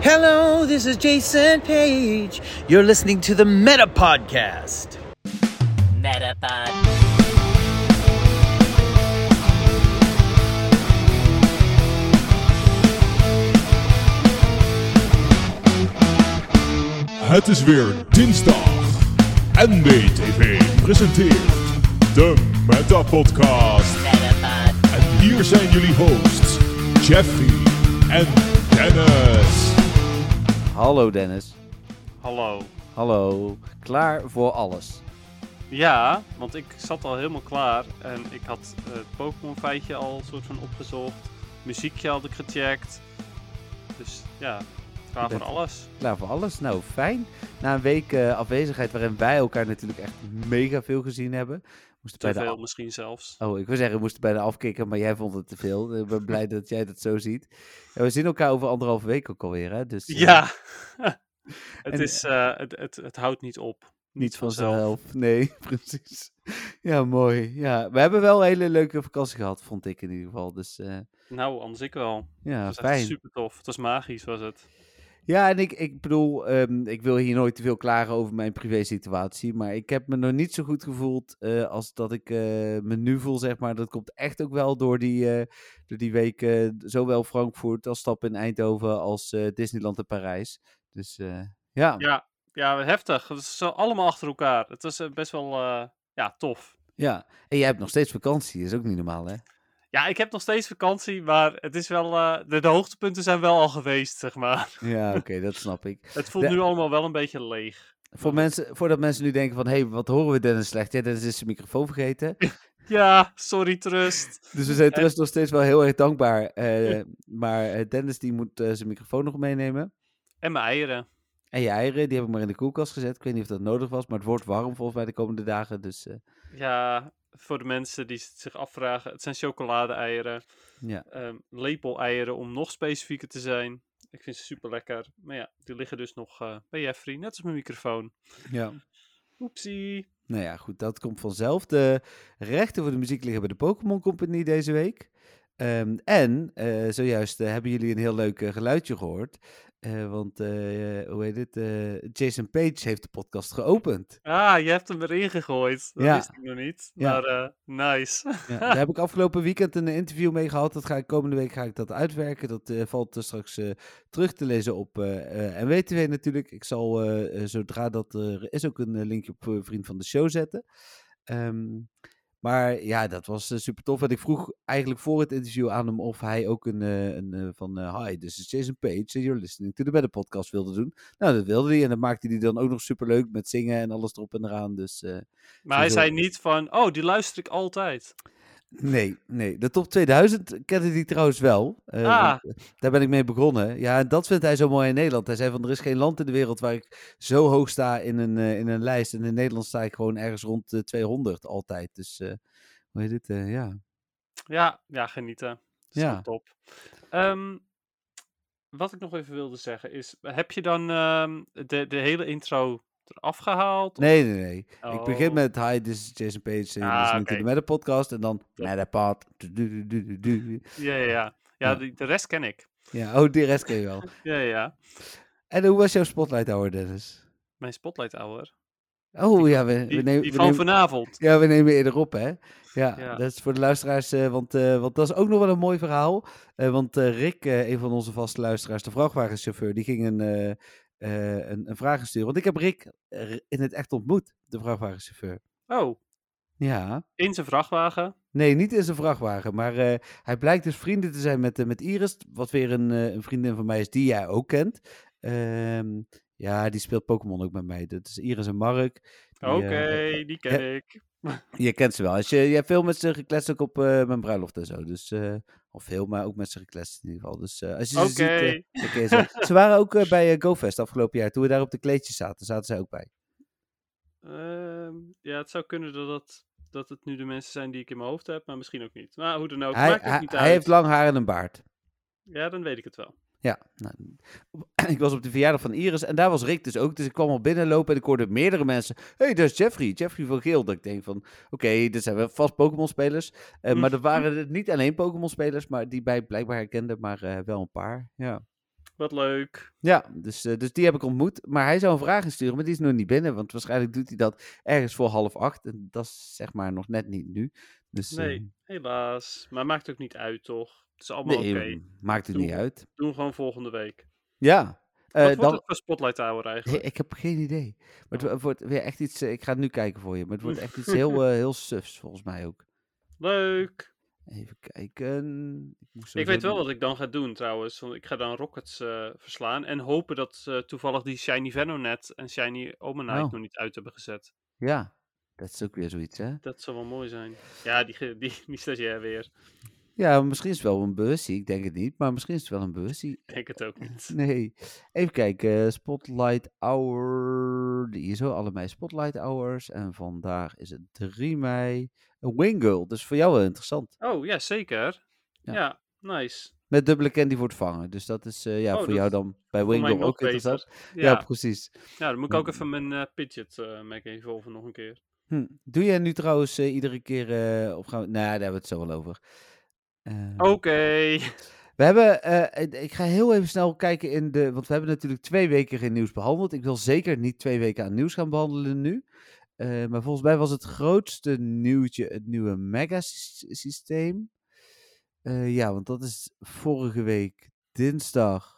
Hello, this is Jason Page. You're listening to the Meta Podcast. Metapod. Het is weer dinsdag. NBTV presenteert de Meta Podcast. Metapod. En hier zijn jullie hosts, Jeffrey en Dennis. Hallo Dennis. Hallo. Hallo. Klaar voor alles. Ja, want ik zat al helemaal klaar en ik had het Pokémon feitje al soort van opgezocht. Muziekje had ik gecheckt. Dus ja, klaar voor alles. Klaar voor alles. Nou, fijn. Na een week eh, afwezigheid waarin wij elkaar natuurlijk echt mega veel gezien hebben. Te bij veel misschien zelfs. Oh, ik wil zeggen, we moesten bijna afkicken, maar jij vond het te veel. Ik ben blij dat jij dat zo ziet. Ja, we zien elkaar over anderhalve week ook alweer, hè? Dus, eh, Ja, het, En- is, eh, het, het, het houdt niet op. Niet vanzelf. Nee, precies. Ja, mooi. Ja, we hebben wel een hele leuke vakantie gehad, vond ik in ieder geval. Dus eh, Nou, anders ik wel. ja, het was fijn. super tof. Het was magisch, was het. Ja, en ik, ik bedoel, ehm, ik wil hier nooit te veel klagen over mijn privé-situatie. Maar ik heb me nog niet zo goed gevoeld eh, als dat ik eh, me nu voel, zeg maar. Dat komt echt ook wel door die, eh, door die week, zowel Frankfurt als stap in Eindhoven als Disneyland en Parijs. Dus ja. Ja, ja, heftig. Het is allemaal achter elkaar. Het was eh, best wel ja, tof. ja. En jij hebt nog steeds vakantie, is ook niet normaal, hè? Ja, ik heb nog steeds vakantie, maar het is wel, eh, de, de hoogtepunten zijn wel al geweest, zeg maar. Ja, oké, dat snap ik. Het voelt De- nu allemaal wel een beetje leeg. Voor mensen, voordat mensen nu denken van, hé, hey, wat horen we Dennis slecht? Ja, Dennis is zijn microfoon vergeten. Ja, sorry, trust. Dus we zijn En- Trust nog steeds wel heel erg dankbaar. eh, maar eh, Dennis die moet eh, zijn microfoon nog meenemen. En mijn eieren. En je eieren, die heb ik maar in de koelkast gezet. Ik weet niet of dat nodig was, maar het wordt warm volgens mij de komende dagen. Dus eh, Ja, voor de mensen die zich afvragen, het zijn chocolade-eieren. ja. ehm lepel-eieren om nog specifieker te zijn. Ik vind ze super lekker. Maar ja, die liggen dus nog eh, bij Jeffrey, net als mijn microfoon. ja. Oepsie. Nou ja, goed, dat komt vanzelf. De rechten voor de muziek liggen bij de Pokémon Company deze week. Ehm, en eh, zojuist eh, hebben jullie een heel leuk eh, geluidje gehoord. Eh, want, hoe heet het? Jason Page heeft de podcast geopend. Ah, je hebt hem erin gegooid. Dat Ja. wist ik nog niet. Ja. Maar nice. Ja, daar heb ik afgelopen weekend een interview mee gehad. Dat ga ik komende week ga ik dat uitwerken. Dat valt straks terug te lezen op NWTV natuurlijk. Ik zal zodra dat er is ook een linkje op Vriend van de Show zetten. Ehm, maar ja, dat was eh, super tof. En ik vroeg eigenlijk voor het interview aan hem of hij ook een, eh, een eh, van Hi, this is Jason Page and you're listening to the Better Podcast wilde doen. Nou, dat wilde hij. En dat maakte hij dan ook nog super leuk met zingen en alles erop en eraan. Dus Maar hij zei niet van, oh, die luister ik altijd. Nee, nee. De top 2000 kende hij trouwens wel. Eh, Ah. eh, Daar ben ik mee begonnen. Ja, en dat vindt hij zo mooi in Nederland. Hij zei van, er is geen land in de wereld waar ik zo hoog sta in een, eh, in een lijst. En in Nederland sta ik gewoon ergens rond de 200 altijd. Dus, eh, hoe heet het? Eh, ja. Ja, ja, genieten. Dat is Ja. top. Ehm, wat ik nog even wilde zeggen is, heb je dan ehm, de, de hele intro eraf gehaald? Nee, nee, nee. Ik begin Oh. met, hi, this is Jason Page. En Ah, oké. the Meta Podcast. En dan, Top. Metapod. Ja, ja, ja. Ja, Ja. Die, de rest ken ik. Ja, oh, die rest ken je wel. Ja, ja, ja. En hoe was jouw spotlight hour, Dennis? Mijn spotlight hour. Oh ja, we, we Die, nemen... die we van nemen- vanavond. Ja, we nemen eerder op, hè? Ja, Ja. dat is voor de luisteraars, eh, want, eh, want dat is ook nog wel een mooi verhaal. Eh, want Rick, een van onze vaste luisteraars, de vrachtwagenchauffeur, die ging een, eh, een, een vraag sturen. Want ik heb Rick eh, in het echt ontmoet, de vrachtwagenchauffeur. Oh, Ja, in zijn vrachtwagen. nee, niet in zijn vrachtwagen, maar eh, hij blijkt dus vrienden te zijn met, met Iris, wat weer een, een vriendin van mij is die jij ook kent. Ehm, ja, die speelt Pokémon ook met mij. Dat is Iris en Mark. Oké, die ken ik. Je kent ze wel. Als je, je hebt veel met ze gekletst ook op mijn bruiloft en zo. Dus, of veel, maar ook met ze gekletst in ieder geval. Dus eh, als je ze ziet... eh, ze. ze waren ook eh, bij GoFest afgelopen jaar. Toen we daar op de kleedjes zaten, zaten zij ook bij. Ehm, ja, het zou kunnen dat, het, dat het nu de mensen zijn die ik in mijn hoofd heb, maar misschien ook niet. Maar hoe dan ook, hij maakt hij, niet hij uit. heeft lang haar en een baard. Ja, dan weet ik het wel. Ja, nou, ik was op de verjaardag van Iris en daar was Rick dus ook. Dus ik kwam al binnenlopen en ik hoorde meerdere mensen. Hé, hey, daar is Jeffrey, Jeffrey van Geel. Dat ik denk van, oké, dit zijn wel vast Pokémon-spelers. Eh, maar er waren het niet alleen Pokémon-spelers, maar die bij blijkbaar herkenden, maar eh, wel een paar. Ja. Wat leuk. Ja, dus, eh, dus die heb ik ontmoet. Maar hij zou een vraag insturen, maar die is nog niet binnen. Want waarschijnlijk doet hij dat ergens voor half acht. En dat is zeg maar nog net niet nu. Dus, Nee, helaas. Maar maakt ook niet uit, toch? Het is allemaal nee, oké. maakt het Doe- niet uit. Doen gewoon volgende week. Ja. eh, Wat wordt dan, het voor Spotlight Tower eigenlijk? ik heb geen idee. Maar het Oh. wo- wordt weer echt iets. eh, ik ga het nu kijken voor je. Maar het wordt echt iets heel, eh, heel sufs, volgens mij ook. Leuk. Even kijken. Ik, weet wel wat ik dan ga doen trouwens. Want ik ga dan Rockets verslaan. En hopen dat toevallig die Shiny Venonet en Shiny Omanite Oh. nog niet uit hebben gezet. Ja, dat is ook weer zoiets, hè? Dat zou wel mooi zijn. Ja, die, die, die stagiair weer. Ja, misschien is het wel een bussie. Ik denk het niet, maar misschien is het wel een bussie. Ik denk het ook niet. Nee. Even kijken. eh, Spotlight Hour. Hier zo, allebei Spotlight Hours. En vandaag is het 3 mei. Een Wingirl, dus voor jou wel interessant. Oh, ja, zeker. Ja. Ja, nice. Met dubbele candy voor het vangen. Dus dat is eh, ja, Oh, voor jou dan bij nog ook interessant. Ja, Ja, precies. ja, dan moet ik ook even mijn eh Pidget eh Mac Evolve nog een keer. Hm. Doe jij nu trouwens eh, iedere keer... eh, of gaan we... Nou, daar hebben we het zo wel over. Eh, Oké. We hebben, eh, ik- ga heel even snel kijken in de, want we hebben natuurlijk twee weken geen nieuws behandeld. Ik wil zeker niet twee weken aan nieuws gaan behandelen nu. Eh, maar volgens mij was het grootste nieuwtje het nieuwe Mega-systeem. Ja, want dat is vorige week dinsdag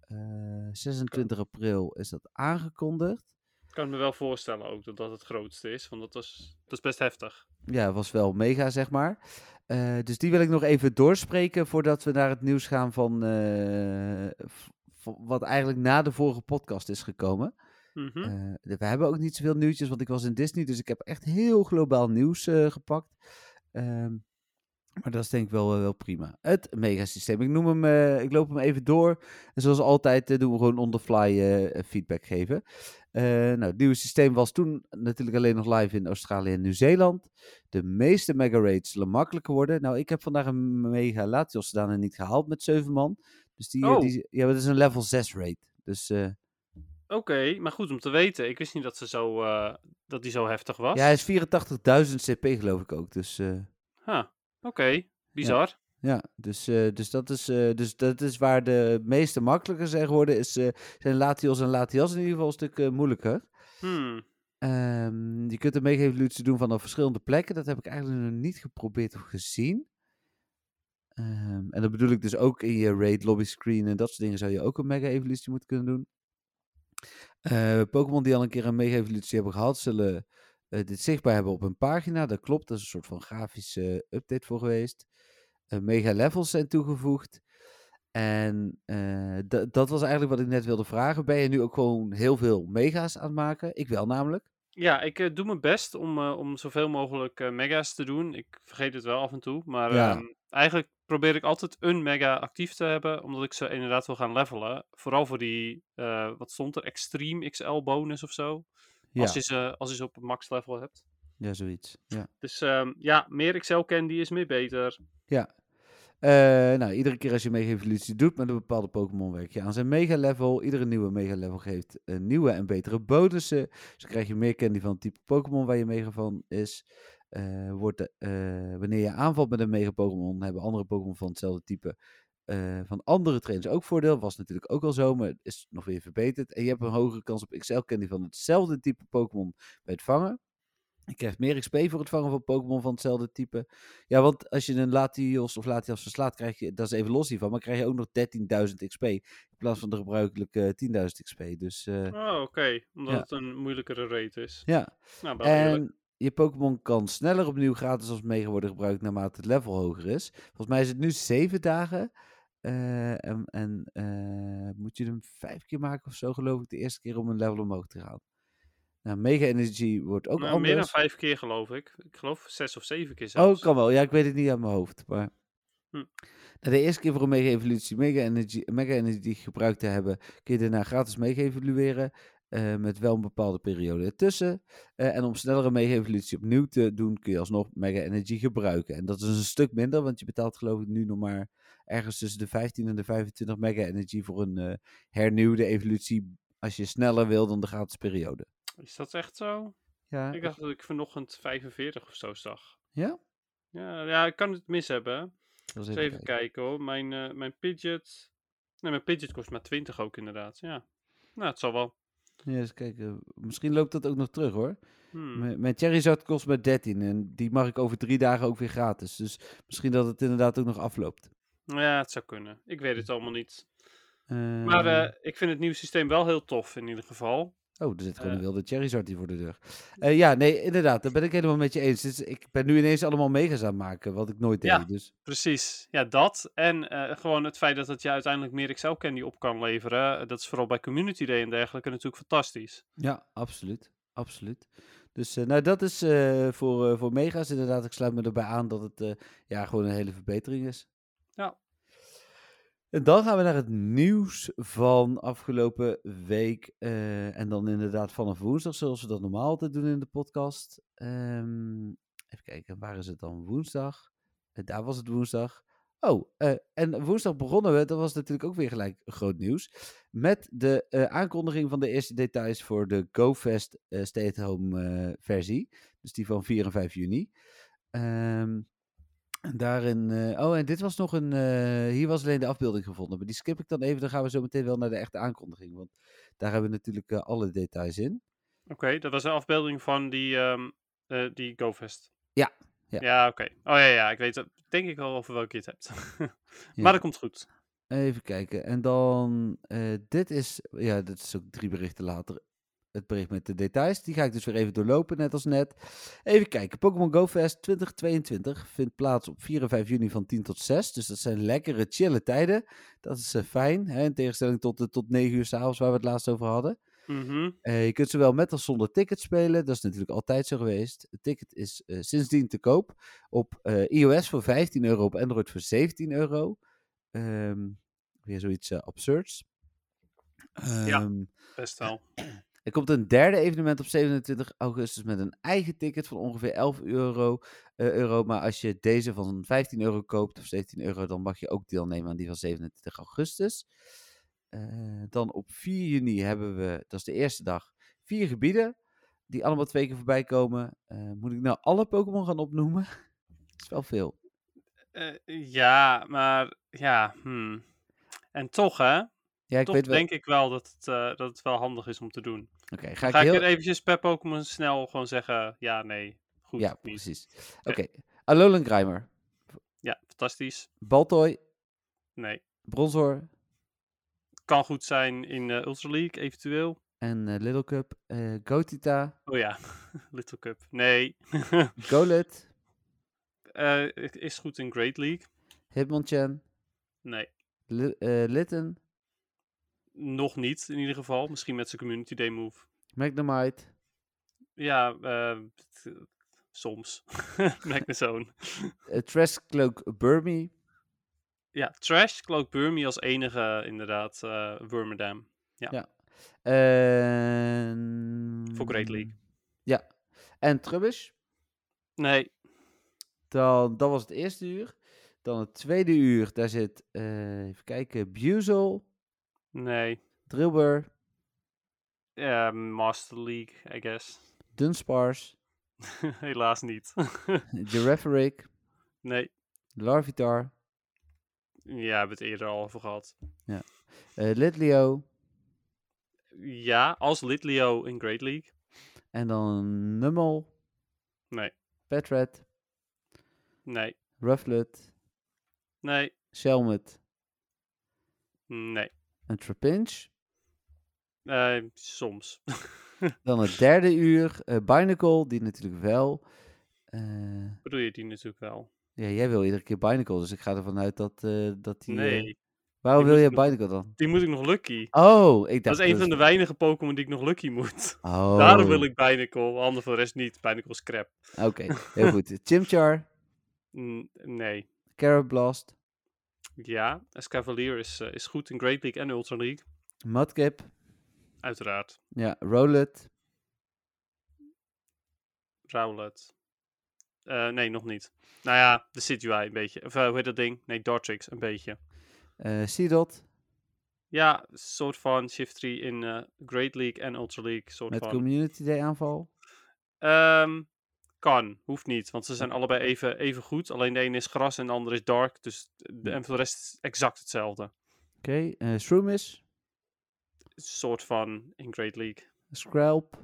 eh, 26 april is dat aangekondigd. Ik kan me wel voorstellen ook dat dat het grootste is. Want dat, was, dat is best heftig. Ja, was wel mega, zeg maar. Eh, dus die wil ik nog even doorspreken voordat we naar het nieuws gaan van eh, wat eigenlijk na de vorige podcast is gekomen. Mhm. Eh, we hebben ook niet zoveel nieuwtjes, want ik was in Disney, dus ik heb echt heel globaal nieuws gepakt. Ehm, maar dat is denk ik wel, wel prima. Het megasysteem. Ik noem hem, ik loop hem even door. En zoals altijd doen we gewoon on the fly feedback geven. Eh, nou, het nieuwe systeem was toen natuurlijk alleen nog live in Australië en Nieuw-Zeeland. De meeste mega raids zullen makkelijker worden. Nou, ik heb vandaag een mega Latios gedaan en niet gehaald met 7 man. Dus die, eh, Oh. die ja, dat is een level 6 raid. Dus eh, Oké, maar goed om te weten. Ik wist niet dat, ze zo, dat die zo heftig was. ja, hij is 84.000 CP geloof ik ook. Dus Huh, Oké, bizar. Ja, dus, eh, dus, dat is, eh, dus dat is waar de meeste makkelijker zijn geworden. Is, eh, zijn Latios en Latias in ieder geval een stuk moeilijker. Hmm. Ehm, je kunt een mega-evolutie doen vanaf verschillende plekken. Dat heb ik eigenlijk nog niet geprobeerd of gezien. Ehm, en dat bedoel ik dus ook in je raid lobby screen en dat soort dingen zou je ook een mega-evolutie moeten kunnen doen. Pokémon die al een keer een mega-evolutie hebben gehad, zullen dit zichtbaar hebben op hun pagina. Dat klopt, dat is een soort van grafische update voor geweest. Eh, mega-levels zijn toegevoegd. En eh, da- dat was eigenlijk wat ik net wilde vragen. Ben je nu ook gewoon heel veel mega's aan het maken? Ik wel namelijk. Ja, ik eh, doe mijn best om, eh, om zoveel mogelijk mega's te doen. Ik vergeet het wel af en toe. Maar Ja. ehm, eigenlijk probeer ik altijd een mega actief te hebben. Omdat ik ze inderdaad wil gaan levelen. Vooral voor die, wat stond er? Extreme XL bonus of zo. Ja, Als, je ze, als je ze op het max level hebt. ja zoiets. Ja. Dus ehm, ja, meer XL candy is meer beter. Ja. Eh, nou, iedere keer als je mega-evolutie doet met een bepaalde Pokémon, werk je aan zijn mega-level. Iedere nieuwe mega-level geeft een nieuwe en betere bonussen. Dus krijg je meer candy van het type Pokémon waar je mega van is. Eh, wordt eh, wanneer je aanvalt met een mega-Pokémon, hebben andere Pokémon van hetzelfde type van andere trainers ook voordeel. Was natuurlijk ook al zo, maar is nog weer verbeterd. En je hebt een hogere kans op XL-candy van hetzelfde type Pokémon bij het vangen. Je krijgt meer XP voor het vangen van Pokémon van hetzelfde type. Ja, want als je een Latios of Latias verslaat, krijg je, dat is even los hiervan, maar krijg je ook nog 13.000 XP. In plaats van de gebruikelijke 10.000 XP. Dus eh, Oh, oké. Omdat Ja. het een moeilijkere rate is. ja. Nou. En je Pokémon kan sneller opnieuw gratis als mega worden gebruikt naarmate het level hoger is. Volgens mij is het nu 7 dagen. eh, en en eh, moet je hem vijf keer maken of zo, geloof ik, de eerste keer om een level omhoog te gaan. Nou, Mega Energy wordt ook Nou, anders. meer dan vijf keer geloof ik. Ik geloof zes of zeven keer zelfs. Oh, kan wel. Ja, ik weet het niet uit mijn hoofd. Maar... Hm. Nou, de eerste keer voor een mega-evolutie mega energy, mega energy gebruikt te hebben, kun je daarna gratis mega-evolueren. eh, met wel een bepaalde periode ertussen. Eh, en om snellere mega-evolutie opnieuw te doen, kun je alsnog mega energy gebruiken. En dat is een stuk minder, want je betaalt geloof ik nu nog maar ergens tussen de 15 en de 25 mega energy voor een eh, hernieuwde evolutie. Als je sneller wil dan de gratis periode. Is dat echt zo? Ja, Ik dacht dat ik vanochtend 45 of zo zag. ja? Ja, ja ik kan het mis hebben. Was Eens even kijken hoor. Mijn, eh, mijn Pidget Nee, mijn Pidget kost maar 20 ook inderdaad. Ja. Nou, het zal wel. Ja, eens kijken. Misschien loopt dat ook nog terug hoor. Hmm. Mijn, mijn Charizard kost maar 13 en die mag ik over drie dagen ook weer gratis. Dus misschien dat het inderdaad ook nog afloopt. Ja, het zou kunnen. Ik weet het allemaal niet. Maar eh, ik vind het nieuwe systeem wel heel tof in ieder geval. Oh, er zit gewoon eh, een wilde Charizard hier voor de deur. Eh, ja, nee, inderdaad. Daar ben ik helemaal met je eens. Dus ik ben nu ineens allemaal megas aan het maken, wat ik nooit deed. Ja. Dus Precies, ja dat. En eh, gewoon het feit dat het je uiteindelijk meer Excel candy op kan leveren. Dat is vooral bij Community Day en dergelijke natuurlijk fantastisch. ja, absoluut. Absoluut. Dus nou, dat is voor, voor mega's inderdaad. Ik sluit me erbij aan dat het ja, gewoon een hele verbetering is. Ja. En dan gaan we naar het nieuws van afgelopen week. eh, en dan inderdaad vanaf woensdag, zoals we dat normaal altijd doen in de podcast. Ehm, even kijken, waar is het dan? Woensdag. Eh, daar was het woensdag. Oh, eh, en woensdag begonnen we, dat was natuurlijk ook weer gelijk groot nieuws. Met de aankondiging van de eerste details voor de GoFest eh stay-at-home versie. Dus die van 4 en 5 juni. Ehm, en daarin. eh, oh, en dit was nog een. eh, hier was alleen de afbeelding gevonden. Maar die skip ik dan even. Dan gaan we zo meteen wel naar de echte aankondiging. Want daar hebben we natuurlijk eh, alle details in. Oké, dat was een afbeelding van die, ehm eh, die GoFest. Ja, ja. Ja, oké. Oh ja, ja, ik weet het. Denk ik wel over welke je het hebt. Ja. Maar dat komt goed. Even kijken. En dan. dit is. Ja, dit is ook drie berichten later. Het bericht met de details. Die ga ik dus weer even doorlopen, net als net. Even kijken. Pokémon Go Fest 2022 vindt plaats op 4 en 5 juni van 10 tot 6. Dus dat zijn lekkere, chille tijden. Dat is eh, fijn. Hè? In tegenstelling tot, de, tot 9 uur s'avonds waar we het laatst over hadden. Mhm. Eh, je kunt zowel met als zonder ticket spelen. Dat is natuurlijk altijd zo geweest. Het ticket is eh, sindsdien te koop. Op iOS voor 15 euro, op Android voor 17 euro. Ehm, weer zoiets absurds. Ehm, Best wel. er komt een derde evenement op 27 augustus met een eigen ticket van ongeveer 11 euro, eh, euro. Maar als je deze van 15 euro koopt of 17 euro, dan mag je ook deelnemen aan die van 27 augustus. Eh, dan op 4 juni hebben we, dat is de eerste dag, vier gebieden die allemaal twee keer voorbij komen. Eh, moet ik nou alle Pokémon gaan opnoemen? Dat is wel veel. Ja, maar ja. hmm. En toch, hè? Ja, ik toch weet wel. denk ik wel dat het, eh, dat het wel handig is om te doen. Oké, ga ik Ga ik heel... eventjes per Pokémon snel gewoon zeggen ja, nee, goed, ja, niet. precies. Oké, Alolan Grimer, Ja, fantastisch. Baltoy, Nee. Bronzor Kan goed zijn in eh, Ultra League, eventueel. en eh, Little Cup, Gotita, Oh ja, Little Cup. Nee. Golett, Eh, het is goed in Great League. Hitmonchan, Nee. Eh, Litten, Nog niet, in ieder geval. Misschien met zijn Community Day move. Magnemite, Ja, t- soms. Magnezone. uh, Trash Cloak Burmy, Ja, Trash, Cloak Burmy als enige inderdaad. Wormadam. Ja. en... Voor Great League. Ja, en Trubbish. Nee. Dan, dat was het eerste uur. Dan het tweede uur, daar zit, eh, even kijken, Buzel, Nee. Drillbur, Ja, Master League, I guess. Dunsparce, Helaas niet. Girafferic, nee. Larvitar, Ja, hebben het eerder al over gehad. eh Litleo Ja, als Litleo in Great League. en dan Nummel, Nee. Petred, Nee. Rufflet, Nee. Shelmet Nee. En Trapinch. Eh, soms. Dan het derde uur, eh Binacle, die natuurlijk wel. Eh, Bedoel je die natuurlijk wel? ja, jij wil iedere keer Binacle, dus ik ga ervan uit dat, eh, dat die... Nee. waarom die wil je nog- Binacle dan? Die moet ik nog Lucky. Oh, ik dacht... Dat is een van de weinige Pokémon die ik nog Lucky moet. Oh, Daarom wil ik Binacle, ander voor de rest niet. Binacle is crap. Oké, heel goed. Chimchar, Mm, nee. Carablast, Ja, Escavalier is, eh, is goed in Great League en Ultra League. Mudkip, Uiteraard. ja, Rowlet, Rowlet. Eh, nee, nog niet. Nou ja, de Situai een beetje. Of eh, hoe heet dat ding? Nee, Dartrix een beetje. Seedot, Ja, soort van Shiftry in eh, Great League en Ultra League. Soort met van. Community Day aanval. Ehm, kan, hoeft niet. Want ze zijn allebei even, even goed. Alleen de ene is gras en de andere is dark. Dus de, Ja. en voor de rest exact hetzelfde. Oké, eh Shroomish, soort van in Great League. Scralp,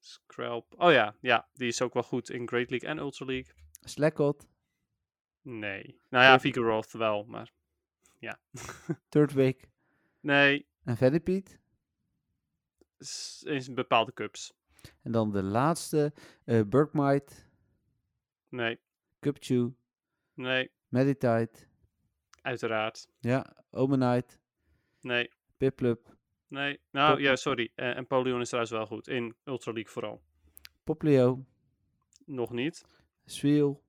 Scrap. Oh ja, ja, die is ook wel goed in Great League en Ultra League. Slackot, Nee. Nou ja, Vigoroth wel, maar Turtwig nee, en Venipede. in bepaalde cups. En dan de laatste, eh Burkmite, Nee, Cupchew, nee, Meditite, uiteraard. ja, Omanite, Nee, Piplup, nee. Nou Pop- ja, sorry. Eh, en Polion is trouwens wel goed. In Ultra League vooral. Poplio, Nog niet. Sweel,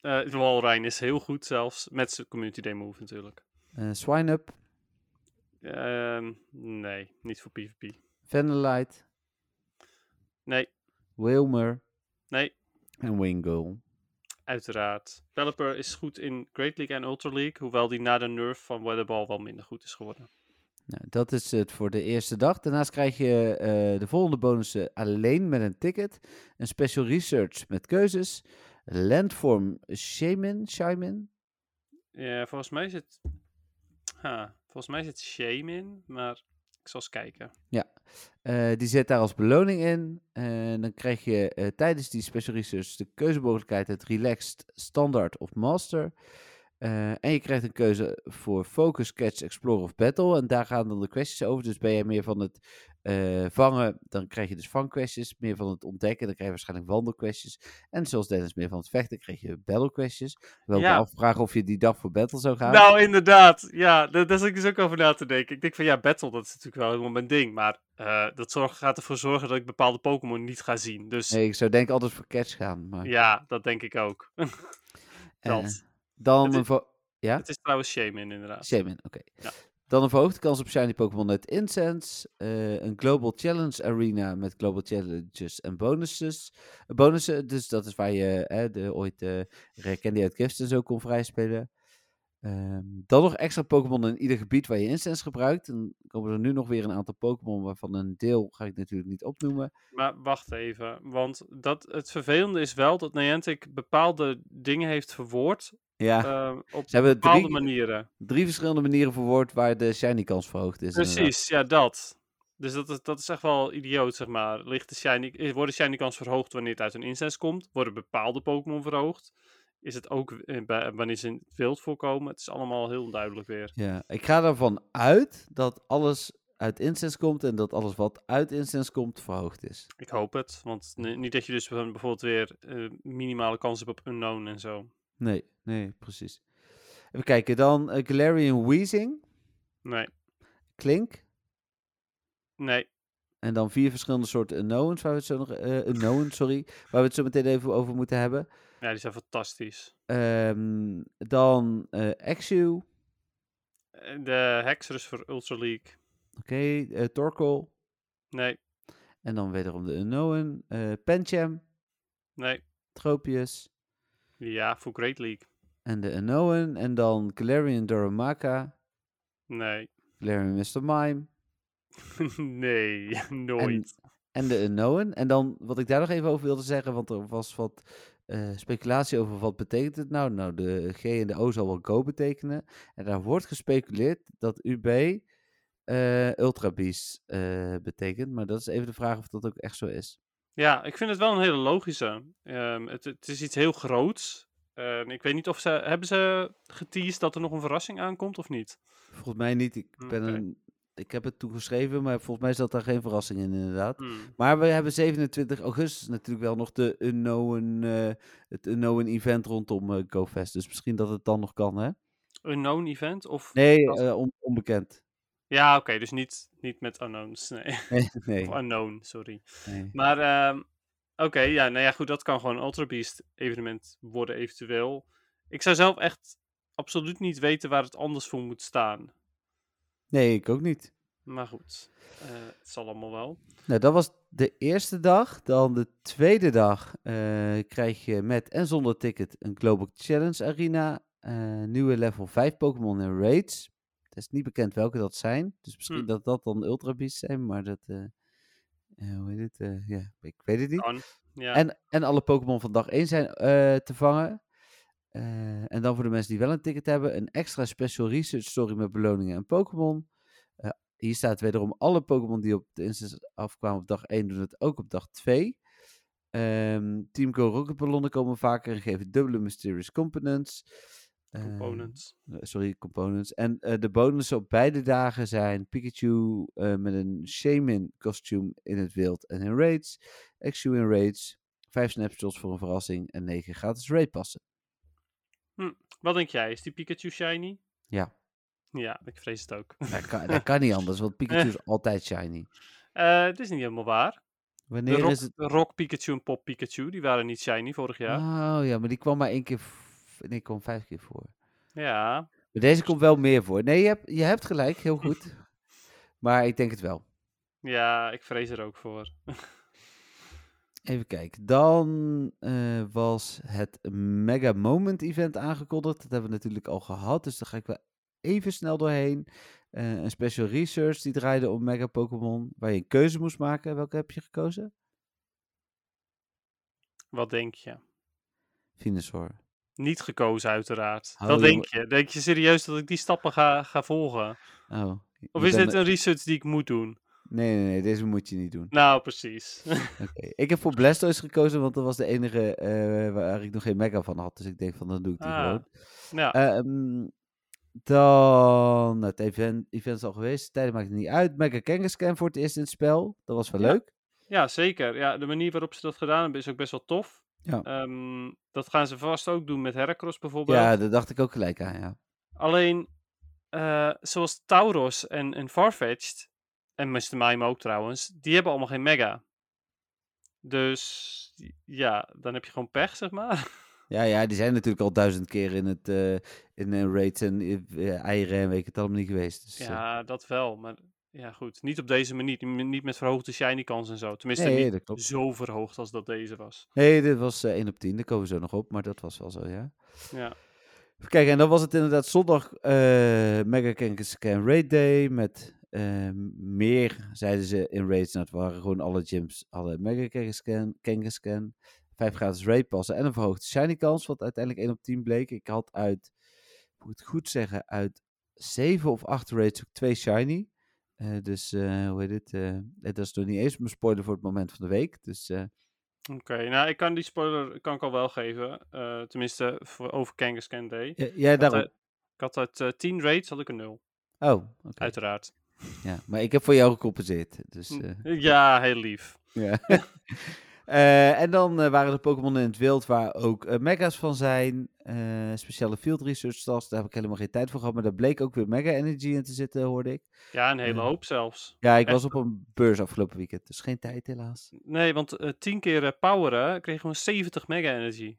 Eh Walrein is heel goed zelfs. Met zijn Community Day move natuurlijk. eh Swineup, Ehm, nee, niet voor PvP. Vanillite, Nee, Wilmer nee, en Wingull. uiteraard. Pelipper is goed in Great League en Ultra League. Hoewel die na de nerf van Weatherball wel minder goed is geworden. Nou, dat is het voor de eerste dag. Daarnaast krijg je eh, de volgende bonussen alleen met een ticket. Een special research met keuzes. Landform Shaman, Shaman. Ja, volgens mij zit... Ha, volgens mij zit Shame in, maar ik zal eens kijken. Eh, die zit daar als beloning in. En dan krijg je eh, tijdens die special research de keuzemogelijkheid uit Relaxed, Standard of Master. Eh, en je krijgt een keuze voor Focus, Catch, Explore of Battle. En daar gaan dan de questions over. Dus ben jij meer van het eh, vangen, dan krijg je dus vangquestions. Meer van het ontdekken, dan krijg je waarschijnlijk wandelquestions. En zoals Dennis meer van het vechten, krijg je battle questions. Wel Ja. afvragen of je die dag voor battle zou gaan. Nou, inderdaad. Ja, daar, daar zit ik dus ook over na te denken. Ik denk van ja, Battle, dat is natuurlijk wel helemaal mijn ding. Maar eh, dat zorg, gaat ervoor zorgen dat ik bepaalde Pokémon niet ga zien. Dus nee, ik zou denk altijd voor Catch gaan. Maar, ja, dat denk ik ook. eh, dat. dan Het is- ja? Het is trouwens Shaman inderdaad. Shaman, oké. Ja. Dan een verhoogde kans op shiny Pokémon uit Incense. eh, een Global Challenge Arena met Global Challenges en bonuses. eh, bonussen, dus dat is waar je hè, de, ooit de Rare Candy uit Gifts en zo kon vrijspelen. Ehm, dan nog extra Pokémon in ieder gebied waar je Incense gebruikt. Dan komen er nu nog weer een aantal Pokémon waarvan een deel ga ik natuurlijk niet opnoemen. Maar wacht even, want dat, het vervelende is wel dat Niantic bepaalde dingen heeft verwoord Ja, eh, op ze hebben bepaalde drie, manieren. drie verschillende manieren verwoord waar de shiny kans verhoogd is. inderdaad. Precies, ja, dat. Dus dat is, dat is echt wel idioot, zeg maar. Ligt de shiny, eh, wordt de shiny kans verhoogd wanneer het uit een incense komt? Worden bepaalde Pokémon verhoogd? Is het ook eh, bij- wanneer ze in het wild voorkomen? Het is allemaal heel onduidelijk weer. Ja, ik ga ervan uit dat alles uit Incense komt en dat alles wat uit Incense komt verhoogd is. Ik hoop het, want ni- niet dat je dus bijv- bijvoorbeeld weer eh, minimale kans hebt op unknown en zo. Nee, nee, precies. Even kijken, dan uh, Galarian Weezing, Nee, Klink. nee, En dan vier verschillende soorten unknowns, waar we het zo nog, unknown, sorry, waar we het zo meteen even over moeten hebben. Ja, die zijn fantastisch. Ehm, dan Exu, Eh, De Hexerus voor Ultra League. oké, eh, Torkoal. Nee, En dan wederom de unknown, Pancham, nee. Tropius Ja, voor Great League. en de unknown. En dan Galarian Darumaka, Nee. Galarian Mr. Mime. nee, nooit. En de unknown. En dan wat ik daar nog even over wilde zeggen, want er was wat eh, speculatie over wat betekent het nou. Nou, de G en de O zal wel Go betekenen. En daar wordt gespeculeerd dat UB eh Ultra Beast eh, betekent. Maar dat is even de vraag of dat ook echt zo is. Ja, ik vind het wel een hele logische. Ehm, het, het is iets heel groots. Ehm, ik weet niet of ze... Hebben ze geteased dat er nog een verrassing aankomt of niet? Volgens mij niet. Ik, ben Oké. een, ik heb het toegeschreven, maar volgens mij zat daar geen verrassing in inderdaad. Hmm. Maar we hebben 27 augustus natuurlijk wel nog de unknown, eh, het unknown event rondom eh, GoFest. Dus misschien dat het dan nog kan, hè? Unknown event? Of... Nee, eh, on- onbekend. Ja, oké, dus niet, niet met unknowns. Nee. Nee, nee. Of unknown, sorry. nee. Maar, ehm, oké, ja, nou ja, goed, dat kan gewoon een Ultra Beast evenement worden eventueel. Ik zou zelf echt absoluut niet weten waar het anders voor moet staan. Nee, ik ook niet. Maar goed, eh, het zal allemaal wel. Nou, dat was de eerste dag. Dan de tweede dag eh, krijg je met en zonder ticket een Global Challenge Arena. eh, nieuwe level 5 Pokémon en raids. Het is niet bekend welke dat zijn. Dus misschien Hm. dat dat dan Ultra Beasts zijn, maar dat... hoe heet het? Ja, ik weet het niet. Ja. En, en alle Pokémon van dag 1 zijn te vangen. Eh, en dan voor de mensen die wel een ticket hebben, een extra special research story met beloningen en Pokémon. Eh, hier staat wederom alle Pokémon die op de instance afkwamen op dag 1 doen het ook op dag 2. Ehm Team Go Rocket ballonnen komen vaker en geven dubbele mysterious components. Eh, Components. eh, sorry, components. En de bonussen op beide dagen zijn Pikachu met een Shaman kostuum in het wild en in raids. Exu in raids. 5 snapshots voor een verrassing en 9 gratis raid passen. Wat denk jij? Is die Pikachu shiny? Ja, Ja, ik vrees het ook. dat kan, dat kan niet anders, want Pikachu is altijd shiny. Eh, het is niet helemaal waar. De Wanneer rock, is het? rock Pikachu en Pop Pikachu, die waren niet shiny vorig jaar. Oh ja, maar die kwam maar één keer. Nee, kwam vijf keer voor. Ja, Maar deze komt wel meer voor. Nee, je hebt, je hebt gelijk, heel goed. maar ik denk het wel. ja, ik vrees er ook voor. Even kijken. Dan eh, was het Mega Moment event aangekondigd. Dat hebben we natuurlijk al gehad. Dus daar ga ik wel even snel doorheen. Eh, een special research die draaide om Mega Pokémon. Waar je een keuze moest maken. Welke heb je gekozen? Wat denk je? Venusaur. Niet gekozen, uiteraard. Oh, dat denk je. Denk je serieus dat ik die stappen ga, ga volgen? Oh. Of is dit een research die ik moet doen? Nee, nee, nee. Deze moet je niet doen. Nou, precies. Ik heb voor Blastoise gekozen, want dat was de enige eh, waar ik nog geen Mega van had. Dus ik denk van, dan doe ik die Ah. gewoon. ja, Ehm, dan, nou, het event, event is al geweest, tijden maakt het niet uit. Mega Kangaskhan voor het eerst in het spel. Dat was wel Ja. leuk. ja, zeker. Ja, de manier waarop ze dat gedaan hebben is ook best wel tof. Ja. Ehm, dat gaan ze vast ook doen met Heracross bijvoorbeeld. Ja, daar dacht ik ook gelijk aan, ja. Alleen, eh, zoals Tauros en, en Farfetch'd, en Mr. Mime ook trouwens, die hebben allemaal geen Mega. Dus ja, dan heb je gewoon pech, zeg maar. Ja, ja, die zijn natuurlijk al duizend keer in het eh in een raids en eh, eieren en weet ik het allemaal niet geweest. Dus, eh, Ja, dat wel. Maar ja, goed. Niet op deze manier. Niet- met verhoogde shiny kans en zo. Tenminste, nee, niet zo verhoogd als dat deze was. Nee, dit was eh 1 op 10, daar komen we zo nog op, maar dat was wel zo, ja. Ja, kijken, en dan was het inderdaad zondag eh Mega Kangaskhan Raid Day met eh, meer, zeiden ze in raids. Het waren gewoon alle gyms hadden Mega Kangaskhan, Kangaskhan, vijf gratis raid passen en een verhoogde shiny kans, wat uiteindelijk 1 op 10 bleek. Ik had uit, moet ik het goed zeggen, uit 7 of 8 raids ook twee shiny. Eh, dus, eh, hoe heet het? eh, dat is nog niet eens mijn spoiler voor het moment van de week. Dus oké. Nou, ik kan die spoiler kan ik al wel geven. Tenminste, voor, over Kangaskhan Day. ja, ja, Ik had daarom. uit- Ik had uit eh, 10 raids had ik een 0. Oh, oké. Uiteraard. Ja, maar ik heb voor jou gecompenseerd. Dus, Hm, eh, Ja, heel lief. Ja. Eh, en dan eh, waren er Pokémon in het wild waar ook mega's van zijn. speciale field research stars, daar heb ik helemaal geen tijd voor gehad. Maar daar bleek ook weer mega energy in te zitten, hoorde ik. Ja, een hele hoop zelfs. Ja, ik Echt? was op een beurs afgelopen weekend, dus geen tijd helaas. Nee, want 10 keer poweren kreeg gewoon 70 mega energy.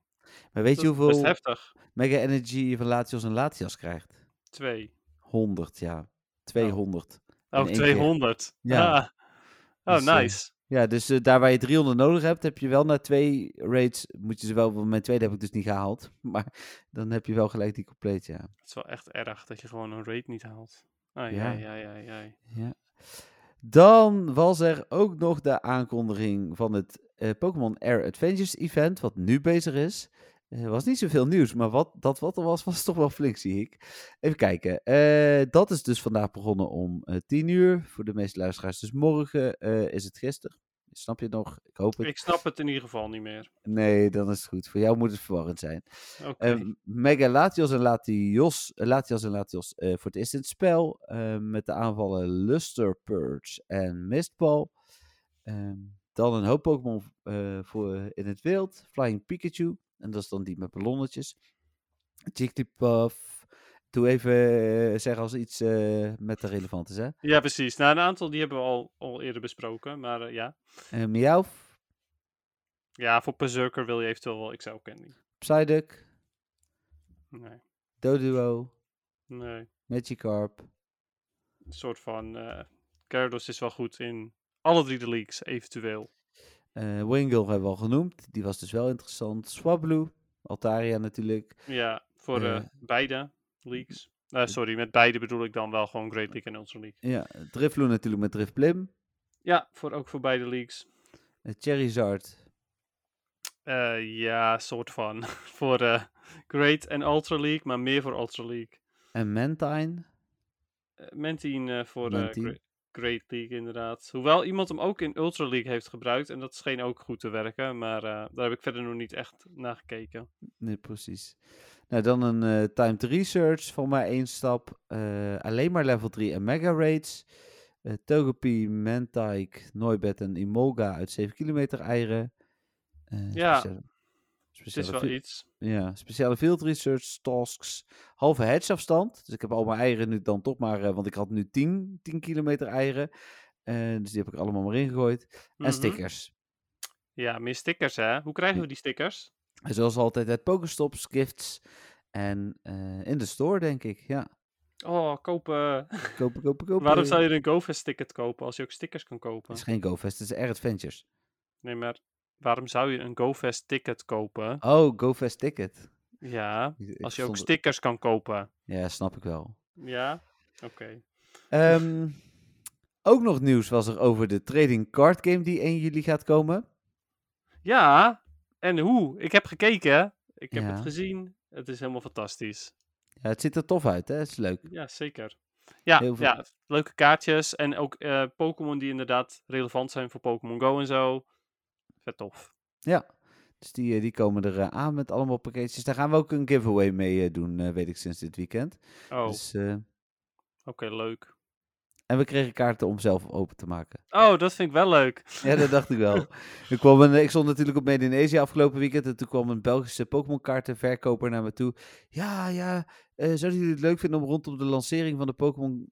Maar weet Dat je hoeveel heftig. mega energy je van Latios en Latias krijgt? 2. 100, ja. 200. Oh, In één 200. Ja. Ah. Oh, Dus, nice. Ja, dus eh, daar waar je 300 nodig hebt, heb je wel na twee raids, moet je ze wel, mijn tweede heb ik dus niet gehaald. Maar dan heb je wel gelijk die compleet, ja. Het is wel echt erg dat je gewoon een raid niet haalt. Ah, Ja. ja, ja, ja, ja. Ja. Dan was er ook nog de aankondiging van het eh, Pokémon Air Adventures event, wat nu bezig is. Er was niet zoveel nieuws, maar wat, dat wat er was, was toch wel flink, zie ik. Even kijken. Eh, dat is dus vandaag begonnen om eh 10 uur. Voor de meeste luisteraars dus morgen eh, is het gisteren. Snap je het nog? Ik hoop het. Ik snap het in ieder geval niet meer. Nee, dan is het goed. Voor jou moet het verwarrend zijn. Oké. Ehm, Mega Latios en Latios, eh, Latias en Latios eh, voor het eerst in het spel. eh, met de aanvallen Luster, Purge en Mistball. Ehm, dan een hoop Pokémon eh, voor in het wild. Flying Pikachu. En dat is dan die met ballonnetjes. Jigglypuff. Doe even eh, zeggen als iets eh, met de relevant is, hè. Ja, precies. Nou, een aantal die hebben we al, al eerder besproken. Maar eh, ja. Uh, Meowth, Ja, voor Berserker wil je eventueel wel XL Candy. Psyduck, Nee, Doduo, nee. Magikarp. Een soort van... Gyarados is wel goed in alle drie de leagues, eventueel. Eh Wingull hebben we al genoemd. Die was dus wel interessant. Swablu, Altaria natuurlijk. Ja, voor eh, Eh, beide leagues. Sorry, met beide bedoel ik dan wel gewoon Great League en Ultra League. Ja, Drifloon natuurlijk met Driftblim. Ja, voor, ook voor beide leagues. Uh. Eh, ja, soort van. voor, Great en Ultra League, maar meer voor Ultra League. En Mantine. Mentine eh, voor Mentine. Gre- Great League inderdaad. Hoewel iemand hem ook in Ultra League heeft gebruikt en dat scheen ook goed te werken, maar eh, daar heb ik verder nog niet echt naar gekeken. Nee, precies. Nou, dan een eh, time to research van maar één stap. Eh, alleen maar level 3 en mega raids. Togepi, Mantike, Noibet en Imolga uit 7 kilometer eieren. Ja, speciale- Het is wel iets. Ja, speciale field research tasks. Halve hedge afstand. Dus ik heb al mijn eieren nu dan toch maar, eh, want ik had nu 10, 10 kilometer eieren. Eh, dus die heb ik allemaal maar ingegooid. En Mhm. stickers. Ja, meer stickers hè. Hoe krijgen we die stickers? En zoals altijd uit Pokestops, gifts en eh, in de store denk ik. Ja, Oh, kopen. kopen, kopen, kopen. Waarom zou je een GoFest ticket kopen als je ook stickers kan kopen? Het is geen GoFest, het is Air Adventures. Nee, maar waarom zou je een GoFest ticket kopen? Oh, GoFest ticket. Ja, Ik- als je ook het- stickers kan kopen. Ja, snap ik wel. Ja? Oké. Ehm, ook nog nieuws was er over de trading card game die 1 juli gaat komen. Ja, en hoe? Ik heb gekeken. Ik heb Ja. het gezien. Het is helemaal fantastisch. Ja, het ziet er tof uit, hè? Het is leuk. Ja, zeker. Ja, veel- ja leuke kaartjes. En ook eh, Pokémon die inderdaad relevant zijn voor Pokémon Go en zo. Vet tof. Ja, dus die, eh, die komen er eh, aan met allemaal pakketjes. Daar gaan we ook een giveaway mee eh, doen, weet ik sinds dit weekend. Oh, Dus, oké, leuk. en we kregen kaarten om zelf open te maken. Oh, dat vind ik wel leuk. Ja, dat dacht ik wel. Ik, kwam een, ik stond natuurlijk op Made in Asia afgelopen weekend. En toen kwam een Belgische Pokémon kaartenverkoper naar me toe. Ja, ja, eh, zouden jullie het leuk vinden om rondom de lancering van de Pokémon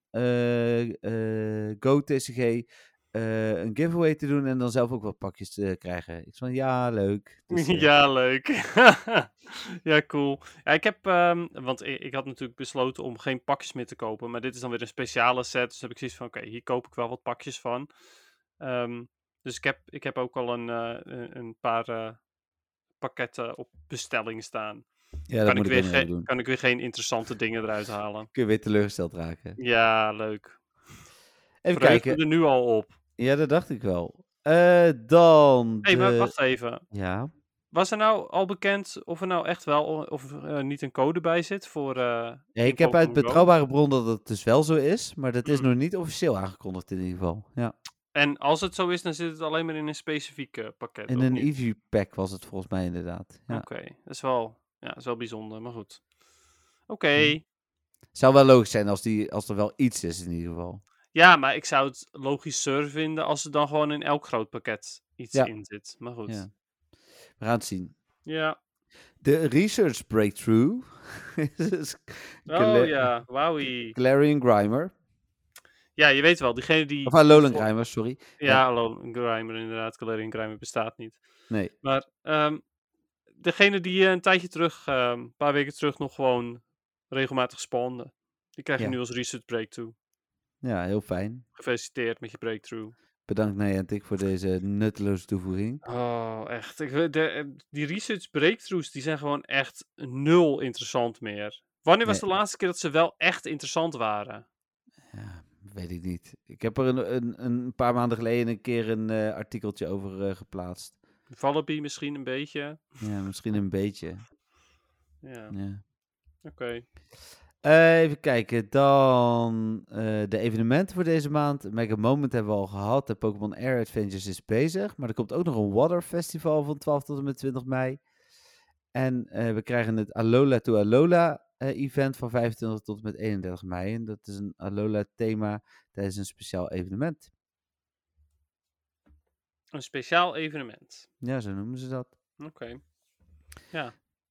Go TCG eh, een giveaway te doen en dan zelf ook wat pakjes te krijgen? Ik van ja, leuk. Dus, eh, ja, leuk. ja, cool. Ja, ik heb, ehm, want ik, ik had natuurlijk besloten om geen pakjes meer te kopen, maar dit is dan weer een speciale set, dus heb ik zoiets van, oké, hier koop ik wel wat pakjes van. Ehm, dus ik heb, ik heb ook al een, eh, een- paar pakketten op bestelling staan. ja, kan, ik weer doen. kan ik weer geen interessante dingen eruit halen. Kun je weer teleurgesteld raken. Ja, leuk. Even kijken. er nu al op. Ja, dat dacht ik wel. Eh, dan. Hé, hey, maar de- wacht even. Ja. Was er nou al bekend of er nou echt wel of er eh, niet een code bij zit voor... eh, Ja, ik heb uit betrouwbare bron dat het dus wel zo is, maar dat is Hmm. nog niet officieel aangekondigd in ieder geval. Ja. En als het zo is, dan zit het alleen maar in een specifiek eh, pakket. In een niet? Eevee pack was het volgens mij inderdaad. Ja. Oké, dat is wel, ja, dat is wel bijzonder, maar goed. Oké, Hmm. Zou wel logisch zijn als, die, als er wel iets is in ieder geval. Ja, maar ik zou het logischer vinden als er dan gewoon in elk groot pakket iets Ja. in zit. Maar goed. Ja. Ja. We gaan het zien. ja. De research breakthrough is Gla- Oh ja, wowie. Clarion Grimer. Ja, je weet wel, diegene die... Of voor- Grimer, sorry. Ja, een Grimer inderdaad. Galarian Grimer bestaat niet. Nee. Maar ehm, degene die eh, een tijdje terug, ehm, een paar weken terug, nog gewoon regelmatig spawnden. Die krijg je Ja. nu als research breakthrough. Ja, heel fijn. Gefeliciteerd met je breakthrough. Bedankt Niantic voor deze nutteloze toevoeging. Oh, echt. Ik, de, eh, die research breakthroughs, die zijn gewoon echt nul interessant meer. Wanneer was Nee. de laatste keer dat ze wel echt interessant waren? Ja, weet ik niet. Ik heb er een, een, een paar maanden geleden een keer een eh, artikeltje over eh, geplaatst. Vallaby misschien een beetje. Ja, misschien een beetje. Ja, Ja. oké. Even kijken, dan eh, de evenementen voor deze maand. Mega Moment hebben we al gehad. De Pokémon Air Adventures is bezig. Maar er komt ook nog een Water Festival van 12 tot en met 20 mei. En eh, we krijgen het Alola to Alola eh, event van 25 tot en met 31 mei. En dat is een Alola thema tijdens een speciaal evenement. Een speciaal evenement. Ja, zo noemen ze dat. Oké.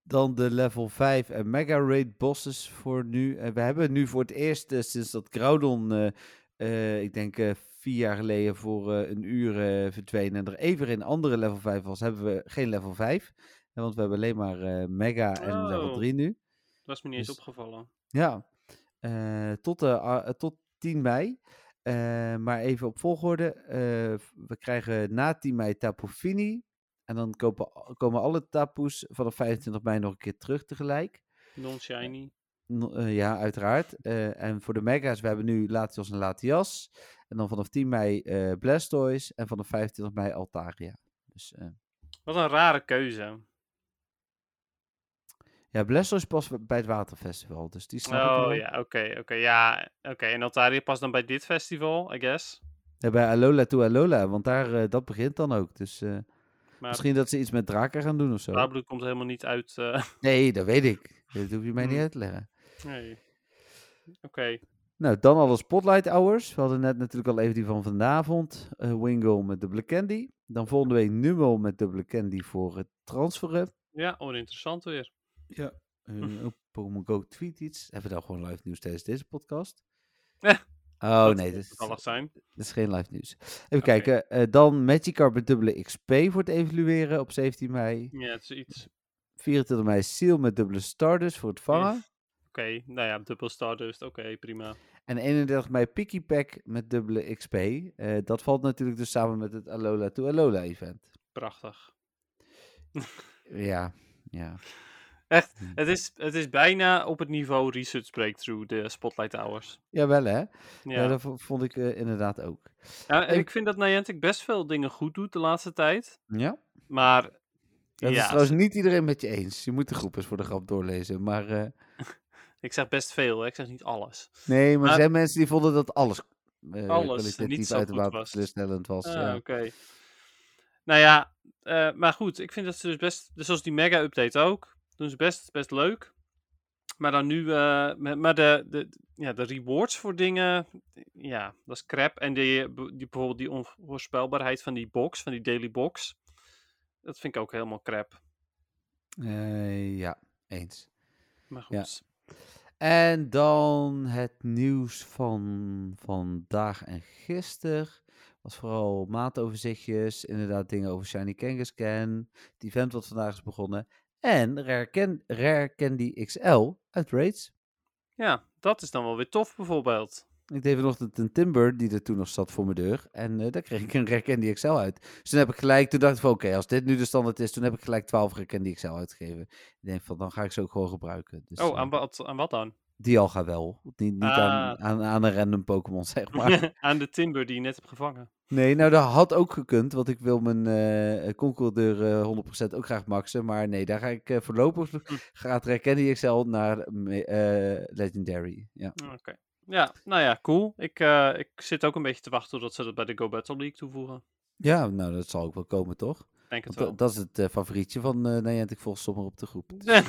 Dan de level 5 en Mega Raid bosses voor nu. En we hebben nu voor het eerst eh, sinds dat Groudon, eh, eh, ik denk vier jaar geleden, voor een uur verdwenen. En er even een andere level 5 was, hebben we geen level 5. Eh, want we hebben alleen maar Mega en level Oh. 3 nu. Dat was me niet eens Dus- opgevallen. Ja, tot, de, tot 10 mei. Maar even op volgorde. we krijgen na 10 mei Tapu Fini. En dan kopen, komen alle tapoes vanaf 25 mei nog een keer terug tegelijk. Non-shiny. No- eh, ja, uiteraard. Eh, en voor de mega's, we hebben nu Latios en Latias. En dan vanaf 10 mei eh Blastoise. En vanaf 25 mei Altaria. Dus eh, Wat een rare keuze. Ja, Blessel is pas bij het Waterfestival, dus die snap ik. Oh ja, oké, oké, ja, oké. En Altaria past dan bij dit festival, I guess. Ja, bij Alola to Alola, want daar, eh, dat begint dan ook. Dus eh, Maar misschien dat ze iets met draken gaan doen of zo. Blauwbloed komt helemaal niet uit. eh, Nee, dat weet ik. Dat hoef je mij niet Hmm. uit te leggen. nee. Oké, Nou, dan alle Spotlight Hours. We hadden net natuurlijk al even die van vanavond. eh Wingle met dubbele candy. Dan volgende week Numel met dubbele candy voor het transferen. ja, oninteressant weer. Ja. Uh, Pokémon Go tweet iets. Hebben we dan gewoon live nieuws tijdens deze podcast? Eh, Oh Dat nee, dat toevallig zijn. dat is geen live nieuws. Even kijken. eh, dan Magikarp met dubbele XP voor het evalueren op 17 mei. Ja, het is iets. 24 mei Seal met dubbele Stardust voor het vangen. Oké, nou ja, dubbel Stardust, oké, prima. En 31 mei Picky Pack met dubbele XP. Eh, dat valt natuurlijk dus samen met het Alola to Alola event. Prachtig. Ja, ja. Echt, Hm. het is, het is bijna op het niveau Research Breakthrough, de Spotlight Hours. Jawel hè? Ja, Ja, dat vo- vond ik eh, inderdaad ook. Ja, en ik- vind dat Niantic best veel dingen goed doet de laatste tijd. Ja? Maar Dat is ja, trouwens niet iedereen met je eens. Je moet de groep eens voor de grap doorlezen. Maar eh, ik zeg best veel, hè. ik zeg niet alles. nee, maar er zijn mensen die vonden dat alles, eh Alles niet zo goed was. teleurstellend was. Ah, ja. oké. Nou ja, maar goed, ik vind dat ze dus best, dus zoals die mega-update ook, doen ze best, best leuk. Maar dan nu, eh, me- maar de, de, ja, de rewards voor dingen, ja, dat is crap. En die, die, bijvoorbeeld die onvoorspelbaarheid van die box, van die daily box, dat vind ik ook helemaal crap. Eh, ja, eens. Maar Ja. goed. En dan het nieuws van vandaag en gisteren. Was vooral maatoverzichtjes, inderdaad dingen over Shiny Kangaskhan. Het event wat vandaag is begonnen. En Rare, Can- Rare Candy XL uit Raids. Ja, dat is dan wel weer tof bijvoorbeeld. Ik deed vanochtend een Timber die er toen nog zat voor mijn deur. En eh, daar kreeg ik een Rare Candy XL uit. Dus toen heb ik gelijk, toen dacht ik van oké, als dit nu de standaard is, toen heb ik gelijk 12 Rare Candy XL uitgegeven. Ik denk van, dan ga ik ze ook gewoon gebruiken. Dus, Oh, eh, aan wat, aan wat dan? Dialga wel. Niet, niet aan, Ah. aan, aan een random Pokémon, zeg maar. aan de Timber die je net hebt gevangen. nee, nou dat had ook gekund, want ik wil mijn Concourdeur eh 100% ook graag maxen. Maar nee, daar ga ik eh, voorlopig Hm. gaat Candy XL naar eh, Legendary. Ja. Oké. Ja, nou ja, cool. Ik, eh, ik zit ook een beetje te wachten totdat ze dat bij de Go Battle League toevoegen. ja, nou dat zal ook wel komen, toch? Denk het Want wel. dat, dat is het eh, favorietje van eh Niantic volgens sommigen op de groep. Dus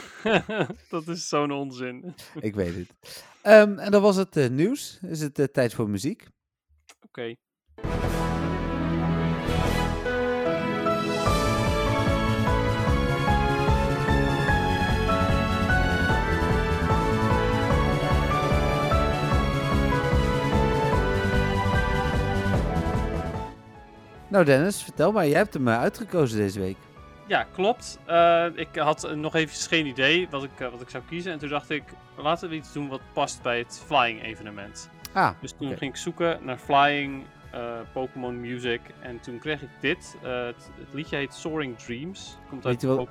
dat is zo'n onzin. ik weet het. Ehm, en dan was het eh, nieuws. Is het tijd voor muziek? Oké. Nou Dennis, vertel maar. Jij hebt hem eh, uitgekozen deze week. Ja, klopt. Eh, ik had eh, nog even geen idee wat ik, wat ik zou kiezen. En toen dacht ik, laten we iets doen wat past bij het Flying evenement. Ah, Dus toen ging ik zoeken naar Flying Pokémon Music. En toen kreeg ik dit. Het, het liedje heet Soaring Dreams. Komt uit Weet je wat-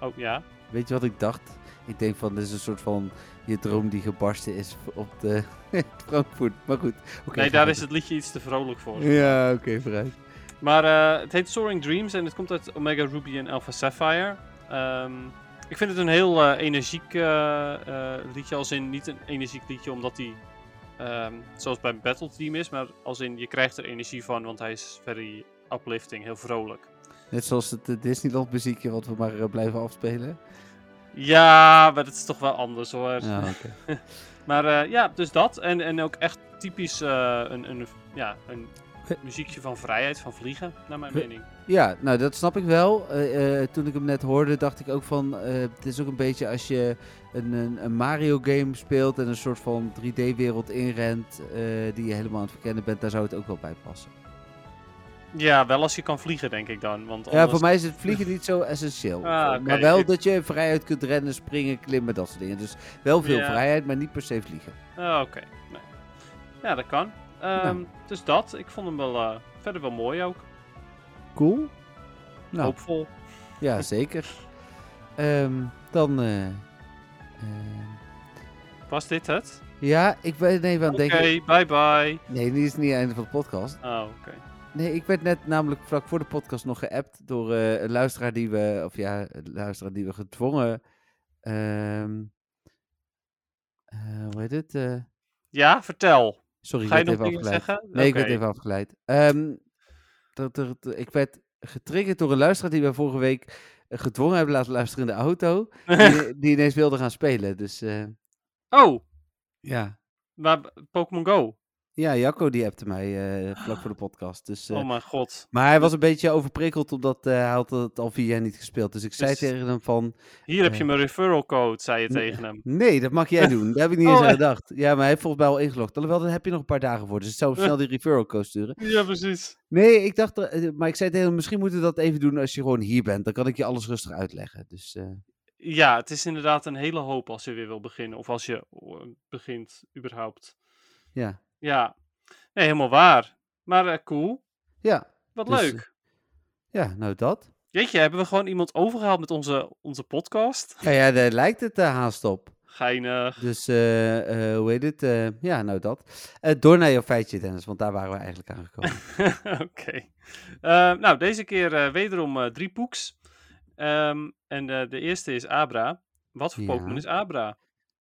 Oh ja. weet je wat ik dacht? Ik denk van, dit is een soort van je droom die gebarsten is op de Frankfurt. Maar goed. nee, daar is het liedje iets te vrolijk voor. Ja, oké, vooruit. Maar eh, het heet Soaring Dreams en het komt uit Omega Ruby en Alpha Sapphire. Ehm, ik vind het een heel eh, energiek eh, liedje, als in niet een energiek liedje omdat hij ehm, zoals bij Battle Team is, maar als in je krijgt er energie van, want hij is very uplifting, heel vrolijk. Net zoals het Disneyland muziekje wat we maar blijven afspelen. Ja, maar dat is toch wel anders hoor. Ja, oké. Maar ja, dus dat. En, en ook echt typisch een, een, ja, een muziekje van vrijheid, van vliegen, naar mijn mening. Ja, nou dat snap ik wel. Eh, eh, toen ik hem net hoorde, dacht ik ook van... eh, het is ook een beetje als je een, een, een Mario game speelt en een soort van 3D-wereld inrent... die je helemaal aan het verkennen bent, daar zou het ook wel bij passen. Ja, wel als je kan vliegen, denk ik dan. Want Ja, voor mij is het vliegen niet zo essentieel. Ah. Maar wel dat je vrijheid kunt rennen, springen, klimmen, dat soort dingen. Dus wel veel Ja. vrijheid, maar niet per se vliegen. Ah, Oké, nee. Ja, dat kan. Ehm, Nou. Dus dat. Ik vond hem wel eh, verder wel mooi ook. Cool. Nou, Hoopvol. ja, zeker. Ehm, dan... eh, ehm, Was dit het? ja, ik ben even aan Oké, het denken... bye bye. Nee, dit is niet het einde van de podcast. Oh, oké. Nee, ik werd net namelijk vlak voor de podcast nog geappt door eh, een luisteraar die we, of ja, een luisteraar die we gedwongen hoe heet het? Ja, vertel. Sorry, ik Ga je werd nog even afgeleid. zeggen? Nee, ik werd even afgeleid. Ik werd getriggerd door een luisteraar die wij vorige week eh, gedwongen hebben laten luisteren in de auto. Die, die ineens wilde gaan spelen. Dus eh, oh, ja. maar Pokémon Go. Ja, Jacco die appte mij eh, vlak voor de podcast. Dus, eh, Oh mijn god. maar hij was een beetje overprikkeld omdat eh, hij had het al vier jaar niet gespeeld. Dus ik zei Dus- tegen hem van, Hier heb je mijn referral code, zei je tegen hem. nee, dat mag jij doen. Daar heb ik niet eens Oh, aan gedacht. Ja, maar hij heeft volgens mij al ingelogd. Alhoewel, daar heb je nog een paar dagen voor. Dus ik zou hem snel die referral code sturen. Ja, precies. Nee, ik dacht, maar ik zei tegen hem, misschien moeten we dat even doen als je gewoon hier bent. Dan kan ik je alles rustig uitleggen. Dus Ja, het is inderdaad een hele hoop als je weer wil beginnen. Of als je eh, begint, überhaupt. ja. Ja, nee, helemaal waar. Maar eh, cool. Ja. Wat Dus, leuk. ja, nou dat. Jeetje, hebben we gewoon iemand overgehaald met onze, onze podcast? Ja, ja, daar lijkt het uh, haast op. Geinig. Dus, eh, eh, hoe heet het? Eh, ja, nou dat. Eh, door naar jouw feitje, Dennis, want daar waren we eigenlijk aangekomen. Oké. Eh, nou, deze keer eh, wederom eh, drie poeks. Ehm, en eh, de eerste is Abra. Wat voor Ja. Pokémon is Abra?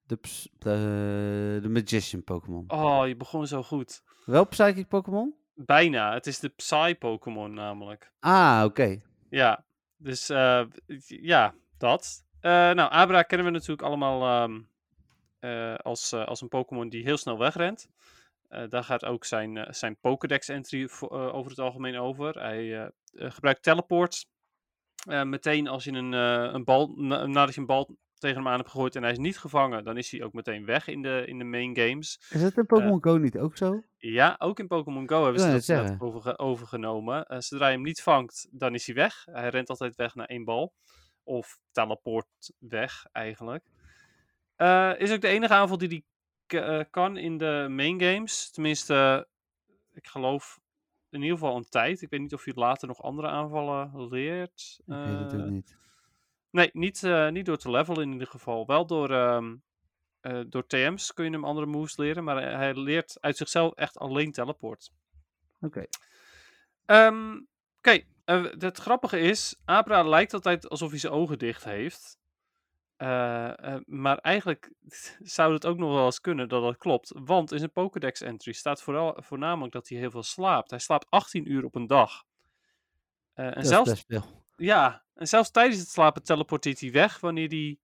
De, de, de Magician Pokémon. Oh, je begon zo goed. Wel Psychic Pokémon? Bijna. Het is de Psy-Pokémon namelijk. Ah, oké. Ja, dus eh, ja, dat. Eh, nou, Abra kennen we natuurlijk allemaal ehm, eh, als, als een Pokémon die heel snel wegrent. Daar gaat ook zijn, zijn Pokédex-entry over het algemeen over. Hij gebruikt teleport. Eh, meteen als je een, een bal, na- nadat je een bal tegen hem aan hebt gegooid en hij is niet gevangen, dan is hij ook meteen weg in de, in de main games. Is het in Pokémon Go niet ook zo? Ja, ook in Pokémon Go hebben ze dat dat overgenomen. Eh, zodra je hem niet vangt, dan is hij weg. Hij rent altijd weg naar één bal. Of teleport weg, eigenlijk. Eh, is ook de enige aanval die hij eh, kan in de main games. Tenminste, eh, ik geloof in ieder geval een tijd. Ik weet niet of hij later nog andere aanvallen leert. Ik weet het ook Eh, niet. Nee, niet, eh, niet door te levelen in ieder geval. Wel door, ehm, eh, door TM's kun je hem andere moves leren. Maar hij- hij leert uit zichzelf echt alleen teleport. Oké. Ehm, Oké, eh, het grappige is, Abra lijkt altijd alsof hij zijn ogen dicht heeft. Eh, eh, maar eigenlijk zou het ook nog wel eens kunnen dat dat klopt. Want in zijn Pokédex entry staat vooral, voornamelijk dat hij heel veel slaapt. Hij slaapt 18 uur op een dag. Eh, en Dat is zelfs best veel. Ja, en zelfs tijdens het slapen teleporteert hij weg wanneer hij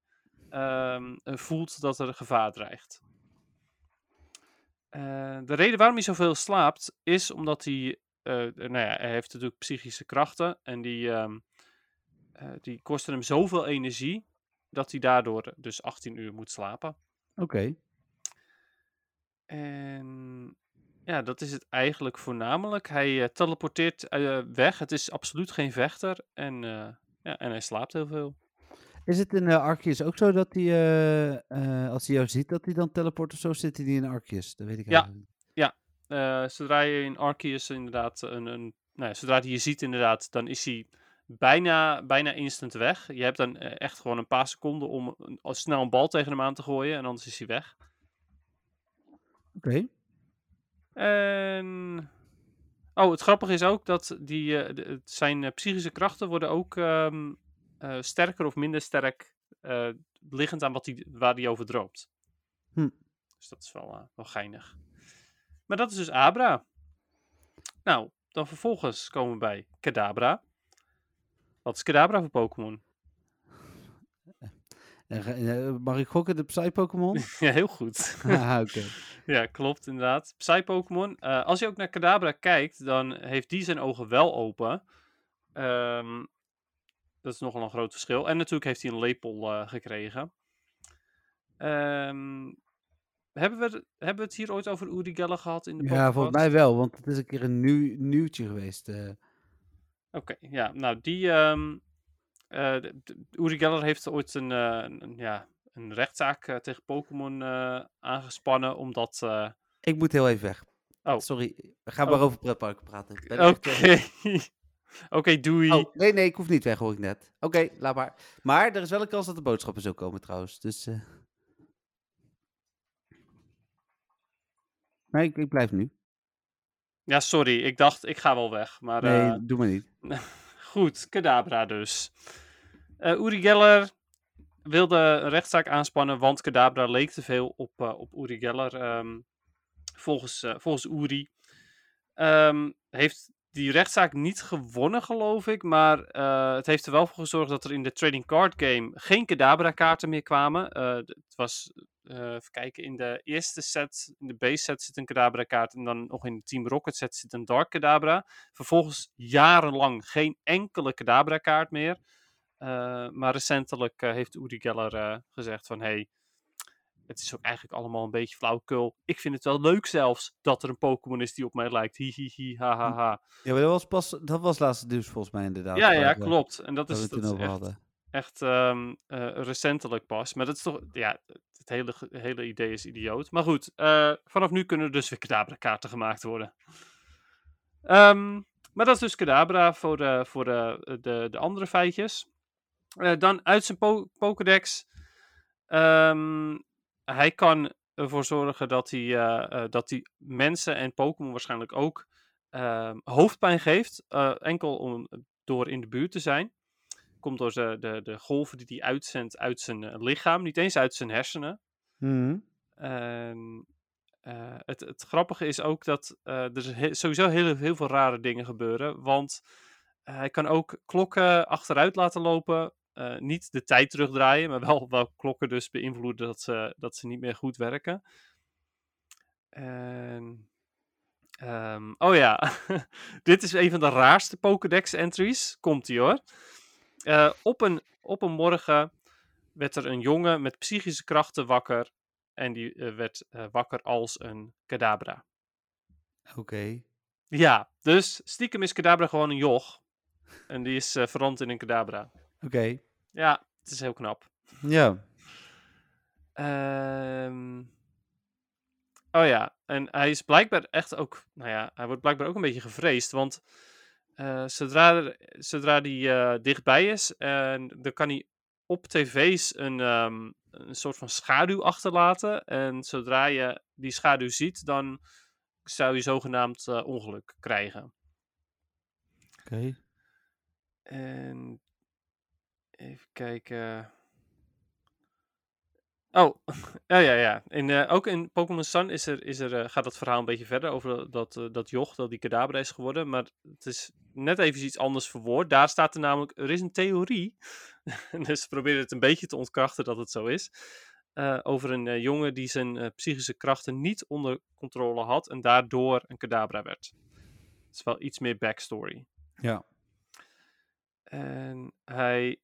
ehm, eh, voelt dat er gevaar dreigt. Eh, de reden waarom hij zoveel slaapt is omdat hij, eh, nou ja, hij heeft natuurlijk psychische krachten en die, ehm, eh, die kosten hem zoveel energie dat hij daardoor dus 18 uur moet slapen. Oké. En ja, dat is het eigenlijk voornamelijk. Hij eh, teleporteert eh, weg. Het is absoluut geen vechter en, eh, ja, en hij slaapt heel veel. Is het in uh, Arceus ook zo dat hij, eh, eh, als hij jou ziet, dat hij dan teleport of zo, zit hij niet in Arceus? Dat weet ik Ja. eigenlijk niet. Eh, zodra je in Arceus inderdaad een, een nou ja, zodra hij je ziet inderdaad, dan is hij bijna, bijna instant weg. Je hebt dan eh, echt gewoon een paar seconden om een- al snel een bal tegen hem aan te gooien en anders is hij weg. Oké. En... Oh, het grappige is ook dat die, eh, de- het- zijn eh, psychische krachten worden ook ehm, eh, sterker of minder sterk, liggend aan wat die, waar hij over droomt. Hm. Dus dat is wel, wel geinig. Maar dat is dus Abra. Nou, dan vervolgens komen we bij Kadabra. Wat is Kadabra voor Pokémon? Mag ik gokken de Psy-Pokémon? ja, heel goed. ah, oké. Ja, klopt inderdaad. Psy-Pokémon. eh, als je ook naar Kadabra kijkt, dan heeft die zijn ogen wel open. Ehm, dat is nogal een groot verschil. En natuurlijk heeft hij een lepel eh, gekregen. Ehm, hebben, we, het- hebben we het hier ooit over Uri Geller gehad in de Ja, podcast? volgens mij wel, want het is een keer een nieuw, nieuwtje geweest. eh. Oké, ja. Nou, die... Uri Geller heeft ooit een, een, een, ja, een rechtszaak eh, tegen Pokémon eh, aangespannen, omdat... eh, Ik moet heel even weg. Oh. Sorry, we gaan Oh. maar over pretparken praten. Oké. Oké, doei. Oh, nee, nee, ik hoef niet weg, hoor ik net. Oké, laat maar. Maar er is wel een kans dat de boodschappen zo komen trouwens. Dus. Nee, ik, ik blijf nu. Ja, sorry. Ik dacht, ik ga wel weg. Maar Nee, doe maar niet. goed, Kadabra dus. Eh Uri Geller wilde een rechtszaak aanspannen, want Kadabra leek te veel op, eh, op Uri Geller. ehm, volgens, eh, volgens Uri. Ehm, heeft die rechtszaak niet gewonnen, geloof ik. Maar eh, het heeft er wel voor gezorgd dat er in de trading card game geen Kadabra-kaarten meer kwamen. Het was, even kijken, in de eerste set, in de base set zit een Kadabra-kaart. En dan nog in de Team Rocket set zit een Dark Kadabra. Vervolgens jarenlang geen enkele Kadabra-kaart meer. Eh, maar recentelijk eh, heeft Uri Geller eh, gezegd van... Hey, het is ook eigenlijk allemaal een beetje flauwekul. Ik vind het wel leuk zelfs dat er een Pokémon is die op mij lijkt. Hi hi hi, ha ha ha. Ja, maar dat was pas, dat was laatste nieuws volgens mij inderdaad. Ja, ja, klopt. En dat is, dat echt, hadden. echt ehm, eh, recentelijk pas. Maar dat is toch, ja, het hele, hele idee is idioot. Maar goed, vanaf nu kunnen er dus weer Kadabra-kaarten gemaakt worden. Ehm, maar dat is dus Kadabra voor, voor de, de andere feitjes. Eh, dan uit zijn po Pokédex. Ehm, hij kan ervoor zorgen dat hij, eh, eh, dat hij mensen en Pokémon waarschijnlijk ook ehm, hoofdpijn geeft. enkel om, door in de buurt te zijn. Komt door de, de, de golven die hij uitzendt uit zijn lichaam. Niet eens uit zijn hersenen. Mhm. Het, het grappige is ook dat eh, er he- sowieso heel, heel veel rare dingen gebeuren. Want hij kan ook klokken achteruit laten lopen. Eh, niet de tijd terugdraaien, maar wel, wel klokken dus beïnvloeden dat ze, dat ze niet meer goed werken. En, ehm, oh ja, dit is een van de raarste Pokédex entries. Komt ie hoor. Eh, op, een, op een morgen werd er een jongen met psychische krachten wakker. En die eh, werd wakker als een kadabra. Oké. Ja, dus stiekem is kadabra gewoon een joch. En die is veranderd in een kadabra. Oké. Ja, het is heel knap. Ja. Ehm, oh ja, en hij is blijkbaar echt ook, nou ja, hij wordt blijkbaar ook een beetje gevreesd, want eh, zodra, er, zodra hij eh, dichtbij is, en dan kan hij op tv's een, ehm, een soort van schaduw achterlaten. En zodra je die schaduw ziet, dan zou je zogenaamd eh, ongeluk krijgen. Oké. En even kijken. Oh, ja, ja, ja. In, eh, ook in Pokémon Sun is er, is er, eh, gaat het verhaal een beetje verder over dat, eh, dat joch, dat die kadabra is geworden. Maar het is net even iets anders verwoord. Daar staat er namelijk, er is een theorie. dus probeer het een beetje te ontkrachten dat het zo is. over een jongen die zijn psychische krachten niet onder controle had en daardoor een kadabra werd. Het is wel iets meer backstory. Ja. En hij.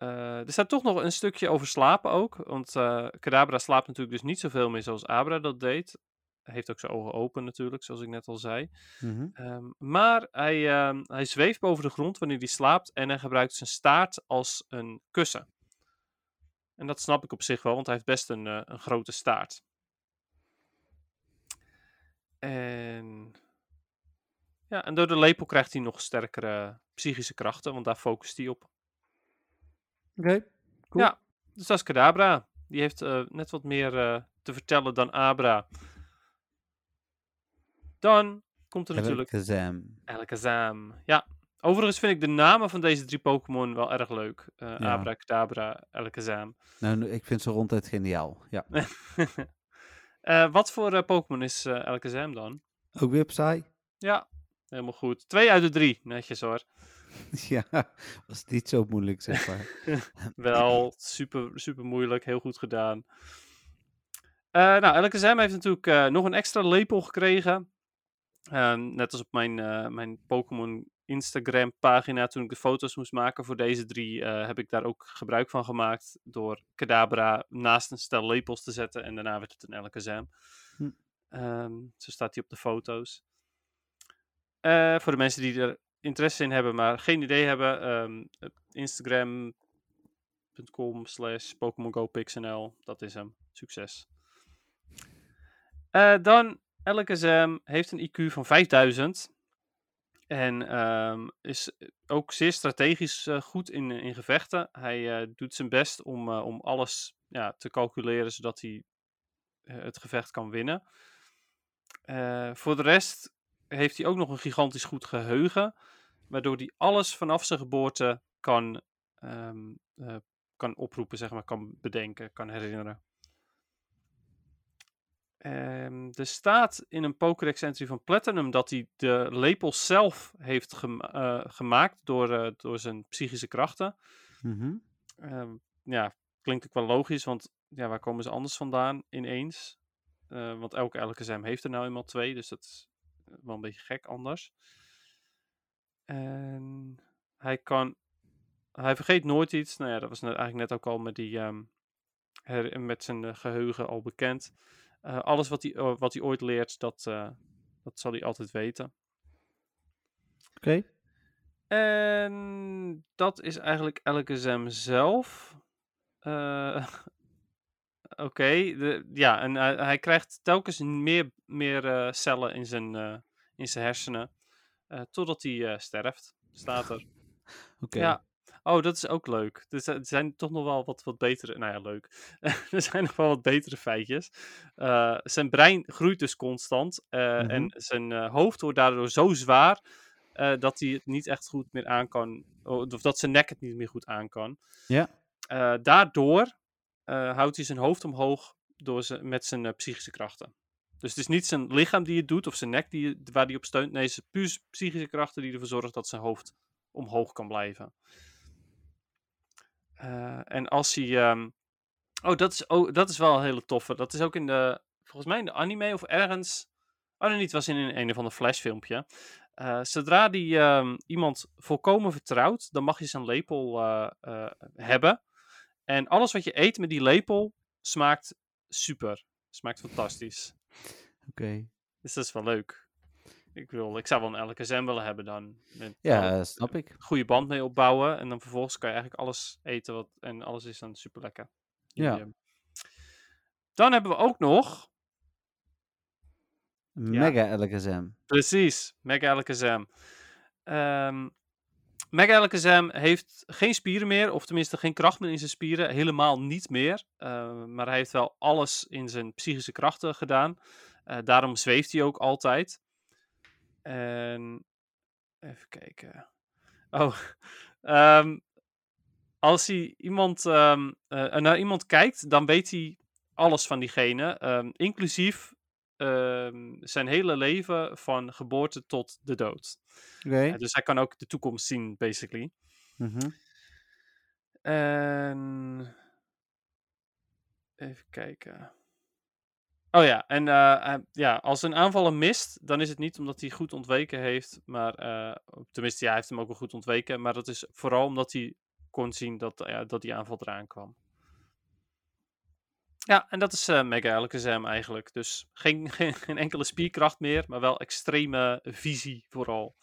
Eh, er staat toch nog een stukje over slapen ook. Want eh Kadabra slaapt natuurlijk dus niet zoveel meer zoals Abra dat deed. Hij heeft ook zijn ogen open natuurlijk, zoals ik net al zei. Mhm. Ehm, maar hij, ehm, hij zweeft boven de grond wanneer hij slaapt. En hij gebruikt zijn staart als een kussen. En dat snap ik op zich wel, want hij heeft best een, eh, een grote staart. En. Ja, en door de lepel krijgt hij nog sterkere psychische krachten, want daar focust hij op. Oké. Cool. Ja, dus dat is Kadabra. Die heeft eh, net wat meer eh, te vertellen dan Abra. Dan komt er natuurlijk Kazam. Alakazam. Ja, overigens vind ik de namen van deze drie Pokémon wel erg leuk. Eh Ja. Abra, Kadabra, Alakazam. Nou, ik vind ze ronduit geniaal. Ja. Eh, wat voor eh, Pokémon is eh Alakazam dan? Ook weer Psy? Ja, helemaal goed. Twee uit de drie, netjes hoor. ja, was niet zo moeilijk, zeg maar. Wel super, super moeilijk, heel goed gedaan. Eh nou, Alakazam heeft natuurlijk eh, nog een extra lepel gekregen. Ehm, net als op mijn, eh, mijn Pokémon Instagram pagina, toen ik de foto's moest maken voor deze drie, heb ik daar ook gebruik van gemaakt door Kadabra naast een stel lepels te zetten en daarna werd het een Alakazam. Hm. Ehm, zo staat hij op de foto's. Voor de mensen die er interesse in hebben, maar geen idee hebben, ehm, Instagram.com slash Pokémon Go Pixnl, dat is hem. Succes. Eh, dan, Alakazam heeft een IQ van 5000. En ehm, is ook zeer strategisch eh, goed in, in gevechten. Hij eh, doet zijn best om, om alles ja, te calculeren zodat hij het gevecht kan winnen. Voor de rest heeft hij ook nog een gigantisch goed geheugen. Waardoor hij alles vanaf zijn geboorte kan, ehm, eh, kan oproepen, zeg maar, kan bedenken, kan herinneren. Ehm, er staat in een Pokédex entry van Platinum dat hij de lepel zelf heeft eh, gemaakt door, eh, door zijn psychische krachten. Mhm. Ehm, ja, klinkt ook wel logisch, want ja, waar komen ze anders vandaan ineens? Eh, want elke LKSM heeft er nou eenmaal twee, dus dat is wel een beetje gek anders. En hij kan, hij vergeet nooit iets. Nou ja, dat was net, eigenlijk net ook al met, die, ehm, her- met zijn eh, geheugen al bekend. Eh, alles wat hij, eh, wat hij ooit leert, dat, dat zal hij altijd weten. Oké. En dat is eigenlijk elke zem zelf. Oké, ja, en hij, hij krijgt telkens meer, meer eh, cellen in zijn, eh, in zijn hersenen. eh, totdat hij sterft, staat er. Oké. Ja. Oh, dat is ook leuk. Dus er zijn toch nog wel wat, wat betere. Nou ja, leuk. er zijn nog wel wat betere feitjes. Zijn brein groeit dus constant. eh, Mhm. En zijn hoofd wordt daardoor zo zwaar. dat hij het niet echt goed meer aan kan. Of dat zijn nek het niet meer goed aan kan. Ja. Daardoor houdt hij zijn hoofd omhoog door zijn, met zijn eh, psychische krachten. Dus het is niet zijn lichaam die het doet of zijn nek die, waar hij op steunt. Nee, het is puur zijn psychische krachten die ervoor zorgen dat zijn hoofd omhoog kan blijven. Eh, en als hij. ehm, Oh, dat is, oh, dat is wel een hele toffe. Dat is ook in de. Volgens mij in de anime of ergens. Oh nee, niet. Was in een, een of ander flashfilmpje. Eh, zodra die ehm, iemand volkomen vertrouwt, dan mag je zijn lepel eh, eh, hebben. En alles wat je eet met die lepel smaakt super. Smaakt fantastisch. Oké. Dus dat is wel leuk. Ik, wil, ik zou wel een LKSM willen hebben dan. Met Ja, eh, snap ik. goede band mee opbouwen. En dan vervolgens kan je eigenlijk alles eten. Wat, en alles is dan super lekker. Ja. Dan hebben we ook nog. Mega LKSM. Precies, Mega LKSM. Ehm Mega LKSM heeft geen spieren meer, of tenminste geen kracht meer in zijn spieren. Helemaal niet meer. Eh, maar hij heeft wel alles in zijn psychische krachten gedaan. Eh, daarom zweeft hij ook altijd. En even kijken. Oh, ehm, als hij iemand, ehm, eh, naar iemand kijkt, dan weet hij alles van diegene, ehm, inclusief ehm, zijn hele leven van geboorte tot de dood. Eh, dus hij kan ook de toekomst zien, basically. Mhm. En. Even kijken. Oh ja, en eh, hij- ja, als een aanvaller mist, dan is het niet omdat hij goed ontweken heeft, maar eh, tenminste, ja, hij heeft hem ook wel goed ontweken, maar dat is vooral omdat hij kon zien dat, ja, dat die aanval eraan kwam. Ja, en dat is eh Mega LKSM eigenlijk. Dus geen, geen, geen enkele spierkracht meer, maar wel extreme visie vooral.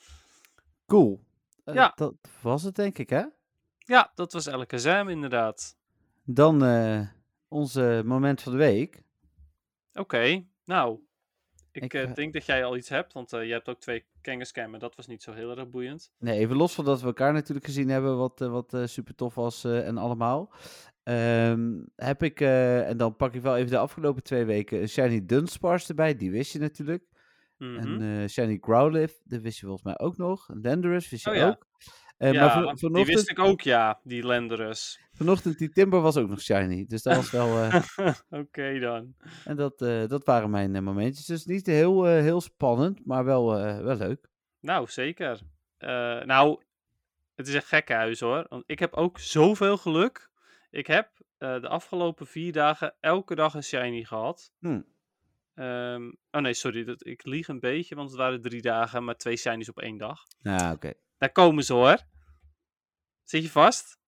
Cool. Eh, Ja. Dat was het, denk ik, hè? Ja, dat was LKSM inderdaad. Dan eh onze moment van de week. Oké, nou. Ik, Ik, denk dat jij al iets hebt, want je hebt ook twee Kangaskhan, maar dat was niet zo heel erg boeiend. Nee, even los van dat we elkaar natuurlijk gezien hebben, wat, wat super tof was en allemaal. Ehm, heb ik, eh, en dan pak ik wel even de afgelopen twee weken, een Shiny Dunsparce erbij, die wist je natuurlijk. Mhm. En eh, Shiny Growlithe, dat wist je volgens mij ook nog. Landorus wist je Oh ja. ook. Eh, ja, maar van, die vanochtend, wist ik ook, ja, die Lenderus. vanochtend, die Timber was ook nog Shiny. Dus dat was wel, eh, Oké dan. en dat, eh, dat waren mijn eh, momentjes. Dus niet heel, eh, heel spannend, maar wel, eh, wel leuk. Nou, zeker. Eh, nou, het is een gekkenhuis hoor. Want ik heb ook zoveel geluk. Ik heb eh, de afgelopen vier dagen elke dag een shiny gehad. Hm. Ehm, oh nee, sorry, dat, ik lieg een beetje, want het waren drie dagen, maar twee shinies op één dag. Ja, oké. Daar komen ze hoor. Zit je vast?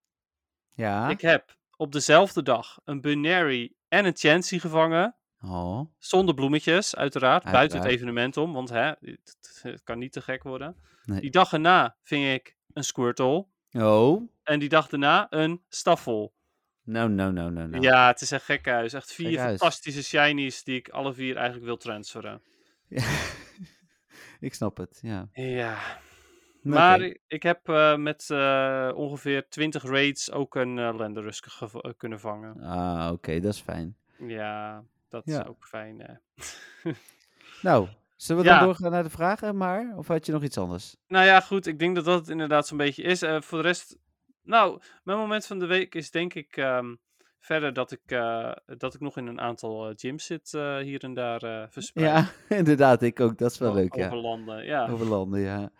Ja. Ik heb op dezelfde dag een Bunary en een Chansey gevangen. Oh. Zonder bloemetjes, uiteraard. Buiten het evenement om, want hè, het, het- het kan niet te gek worden. Nee. Die dag erna ving ik een Squirtle. Oh. En die dag daarna een Staffel. Nou, nou, nou, nou, nou. Ja, het is een gek huis. Echt vier fantastische shinies die ik alle vier eigenlijk wil transferen. ik snap het, ja. Ja. Maar ik, ik heb eh, met eh, ongeveer 20 raids ook een uh, Lenderus kunnen vangen. Ah, oké, dat is fijn. Ja, dat Ja. is ook fijn. Nou, zullen we Ja. dan doorgaan naar de vragen maar? Of had je nog iets anders? Nou ja, goed. Ik denk dat dat het inderdaad zo'n beetje is. Voor de rest, Nou, mijn moment van de week is denk ik ehm, verder dat ik, eh, dat ik nog in een aantal eh, gyms zit eh, hier en daar eh verspreid. Ja, inderdaad, ik ook. Dat is wel O- leuk, ja. Over landen, ja. Over landen, ja.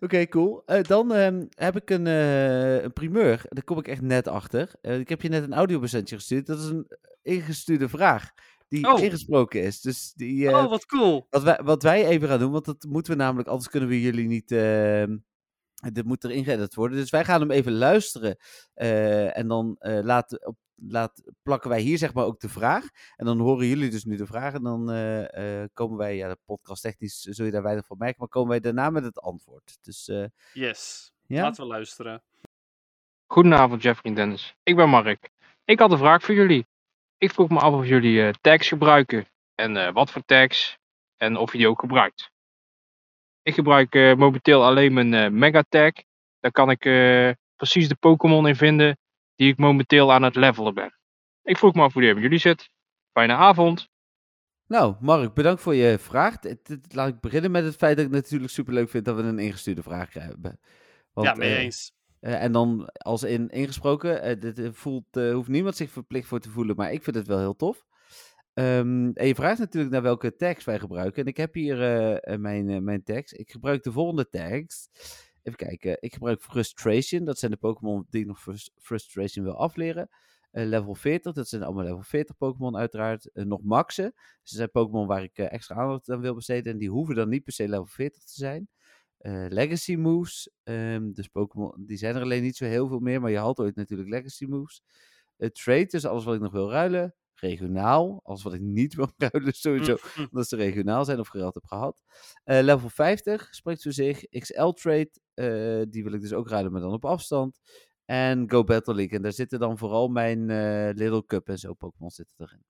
Oké, cool. Dan ehm, heb ik een, een primeur. Daar kom ik echt net achter. Ik heb je net een audiobestandje gestuurd. Dat is een ingestuurde vraag die Oh. ingesproken is. Dus die, Oh, wat cool. wat, wij, wat wij even gaan doen, want dat moeten we namelijk, anders kunnen we jullie niet... dit moet erin geëdit worden. Dus wij gaan hem even luisteren. eh, en dan eh, laten, op, laat, plakken wij hier zeg maar ook de vraag. En dan horen jullie dus nu de vraag. En dan eh, eh, komen wij, ja, de podcast technisch zul je daar weinig van merken. Maar komen wij daarna met het antwoord. Dus eh, Yes. ja. Laten we luisteren. Goedenavond Jeffrey en Dennis. Ik ben Mark. Ik had een vraag voor jullie. Ik vroeg me af of jullie eh, tags gebruiken. En eh, wat voor tags. En of je die ook gebruikt. Ik gebruik eh, momenteel alleen mijn eh Mega Tag. Daar kan ik eh, precies de Pokémon in vinden die ik momenteel aan het levelen ben. Ik vroeg me af hoe die bij jullie zit. Fijne avond. Nou, Mark, bedankt voor je vraag. Laat ik beginnen met het feit dat ik het natuurlijk superleuk vind dat we een ingestuurde vraag hebben. Want, ja, mee eh, eens. En dan als in ingesproken, eh, dit voelt, eh, hoeft niemand zich verplicht voor te voelen, maar ik vind het wel heel tof. Ehm, en je vraagt natuurlijk naar welke tags wij gebruiken. En ik heb hier eh, eh, mijn, eh, mijn tags. Ik gebruik de volgende tags. Even kijken. Ik gebruik Frustration. Dat zijn de Pokémon die ik nog frus- Frustration wil afleren. Level 40, dat zijn allemaal level 40 Pokémon uiteraard. Nog maxen. Dus dat zijn Pokémon waar ik extra aandacht aan wil besteden. En die hoeven dan niet per se level 40 te zijn. Legacy moves. ehm, dus Pokémon, die zijn er alleen niet zo heel veel meer. Maar je had ooit natuurlijk legacy moves. Trade, dus alles wat ik nog wil ruilen. Regionaal, alles wat ik niet wil ruilen sowieso. Hm, Omdat ze regionaal zijn of gereld heb gehad. Eh, level 50 spreekt voor zich. XL trade, eh, die wil ik dus ook ruilen, maar dan op afstand. En Go Battle League. En daar zitten dan vooral mijn eh, Little Cup en zo Pokémon zitten erin.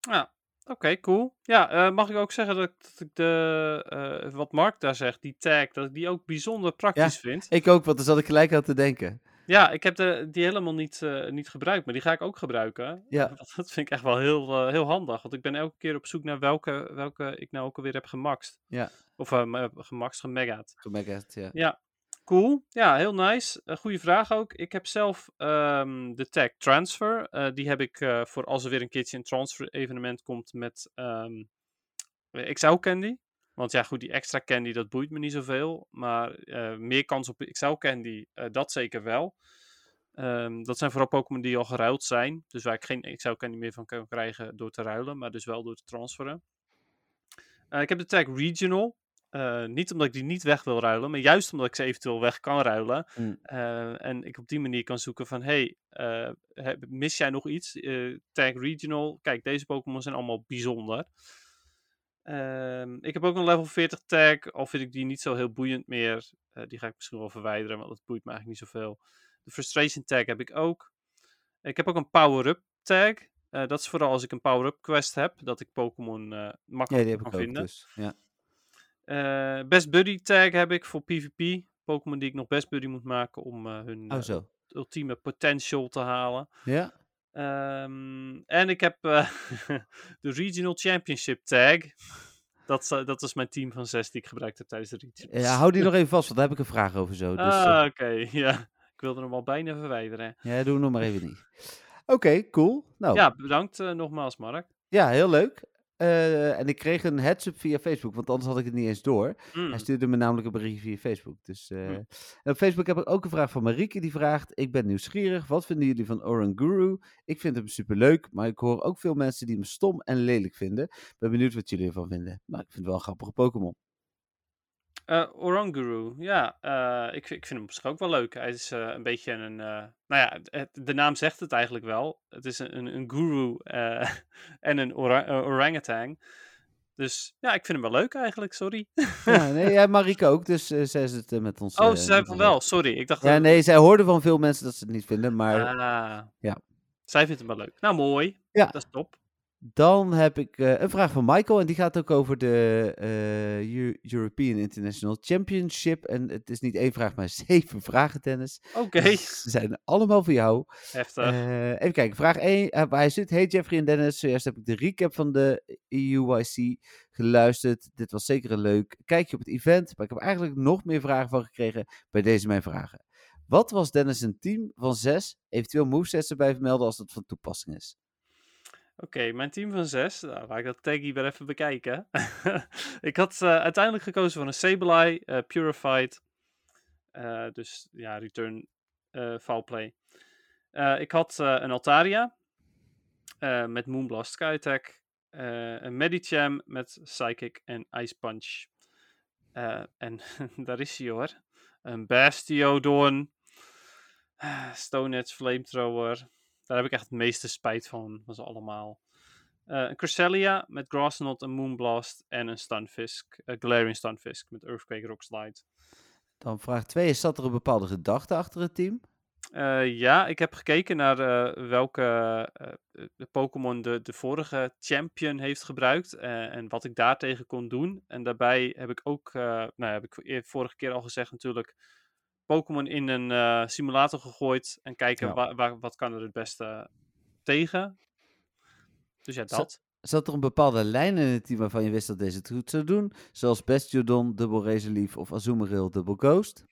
Ja, oké, cool. Ja, mag ik ook zeggen dat, ik- dat ik de, wat Mark daar zegt, die tag, dat ik die ook bijzonder praktisch vind. Ik ook, want daar zat ik gelijk aan te denken. Ja, ik heb de, die helemaal niet, eh, niet gebruikt, maar die ga ik ook gebruiken. Ja. Dat vind ik echt wel heel, eh, heel handig, want ik ben elke keer op zoek naar welke, welke ik nou ook alweer heb gemaxt. Ja. Of uh, gemaxt, gemegaat. Gemegaat, ja. Ja, cool. Ja, heel nice. Een goede vraag ook. Ik heb zelf ehm, de tag transfer. Die heb ik voor als er weer een keertje een transfer evenement komt met ehm XL Candy. Want ja, goed, die extra candy, dat boeit me niet zoveel. Maar eh, meer kans op XL Candy, eh, dat zeker wel. Ehm, dat zijn vooral Pokémon die al geruild zijn. Dus waar ik geen XL Candy meer van kan krijgen door te ruilen. Maar dus wel door te transferen. Eh, ik heb de tag Regional. Niet omdat ik die niet weg wil ruilen, maar juist omdat ik ze eventueel weg kan ruilen. Mm. En ik op die manier kan zoeken van, hey, mis jij nog iets? Tag regional. Kijk, deze Pokémon zijn allemaal bijzonder. Ehm, ik heb ook een level 40 tag, al vind ik die niet zo heel boeiend meer. Eh, die ga ik misschien wel verwijderen, want dat boeit me eigenlijk niet zoveel. De frustration tag heb ik ook. Ik heb ook een power-up tag. Eh, dat is vooral als ik een power-up quest heb, dat ik Pokémon eh Ja, makkelijk kan vinden. dus. Ja. Eh, best Buddy tag heb ik voor PvP. Pokémon die ik nog Best Buddy moet maken om eh, hun Oh, eh, ultieme potential te halen. Ja. Ehm, en ik heb eh, de Regional Championship tag. Dat, is, eh, dat is mijn team van zes die ik gebruikt heb tijdens de Regionals. ja, hou die nog even vast, want daar heb ik een vraag over zo. Dus, eh, ah, oké. ja. Ik wilde hem al bijna verwijderen. ja, doe hem nog maar even niet. Oké, cool. Nou, ja. Ja, bedankt eh, nogmaals, Mark. heel leuk. Eh, en ik kreeg een heads-up via Facebook, want anders had ik het niet eens door. Mm. Hij stuurde me namelijk een bericht via Facebook. Dus, eh, Hm. en op Facebook heb ik ook een vraag van Marieke die vraagt: Ik ben nieuwsgierig, wat vinden jullie van Oranguru? Ik vind hem superleuk, maar ik hoor ook veel mensen die hem stom en lelijk vinden. Ben benieuwd wat jullie ervan vinden. Nou, ik vind het wel een grappige Pokémon. Eh, Oranguru, ja, eh, ik, ik vind hem op zich ook wel leuk. Hij is eh, een beetje een, nou ja, het- de naam zegt het eigenlijk wel. Het is een, een, guru en een ora eh, orangutan. Dus ja, ik vind hem wel leuk eigenlijk, sorry. Ja, nee, ja, Marieke ook, dus zij is het eh, met ons. Oh, ze zei met van wel, sorry. Ik dacht Ja, dat... nee, zij hoorde van veel mensen dat ze het niet vinden, maar Ah, ja. Zij vindt hem wel leuk. Nou, mooi. Ja. Dat is top. Dan heb ik eh, een vraag van Michael en die gaat ook over de eh, Eu- European International Championship. En het is niet één vraag, maar zeven vragen, Dennis. Oké, Ze zijn allemaal voor jou. heftig. Eh, even kijken, vraag 1. hij zit, hey Jeffrey en Dennis, zojuist heb ik de recap van de EUYC geluisterd. Dit was zeker een leuk kijkje op het event, maar ik heb eigenlijk nog meer vragen van gekregen bij deze mijn vragen. Wat was Dennis een team van zes? Eventueel movesets erbij vermelden als dat van toepassing is. Oké, mijn team van zes. Nou, laat ik dat taggy weer even bekijken. ik had eh, uiteindelijk gekozen voor een Sableye, eh, Purified. eh, dus ja, Return Foul Play. Ik had een Altaria met Moonblast Sky Attack. eh, een Medicham met Psychic en Ice Punch. En daar is hij hoor. Een Bastiodon. Stone Edge Flamethrower. Daar heb ik echt het meeste spijt van, van ze allemaal. Eh, een Cresselia met Grassnot, een Moonblast en een Stunfisk. Een Galarian Stunfisk met Earthquake Rock Slide. Dan vraag 2 is, zat er een bepaalde gedachte achter het team? Eh, ja, ik heb gekeken naar eh, welke eh, Pokémon de, de vorige champion heeft gebruikt eh, en wat ik daartegen kon doen. En daarbij heb ik ook, eh, nou heb ik vorige keer al gezegd natuurlijk, Pokémon in een eh, simulator gegooid en kijken Ja. wa- wa- wat kan er het beste tegen. Dus ja, dat. Zat er een bepaalde lijn in het team waarvan je wist dat deze het goed zou doen? Zoals Bastiodon, Double Razorleaf of Azumarill, Double Ghost?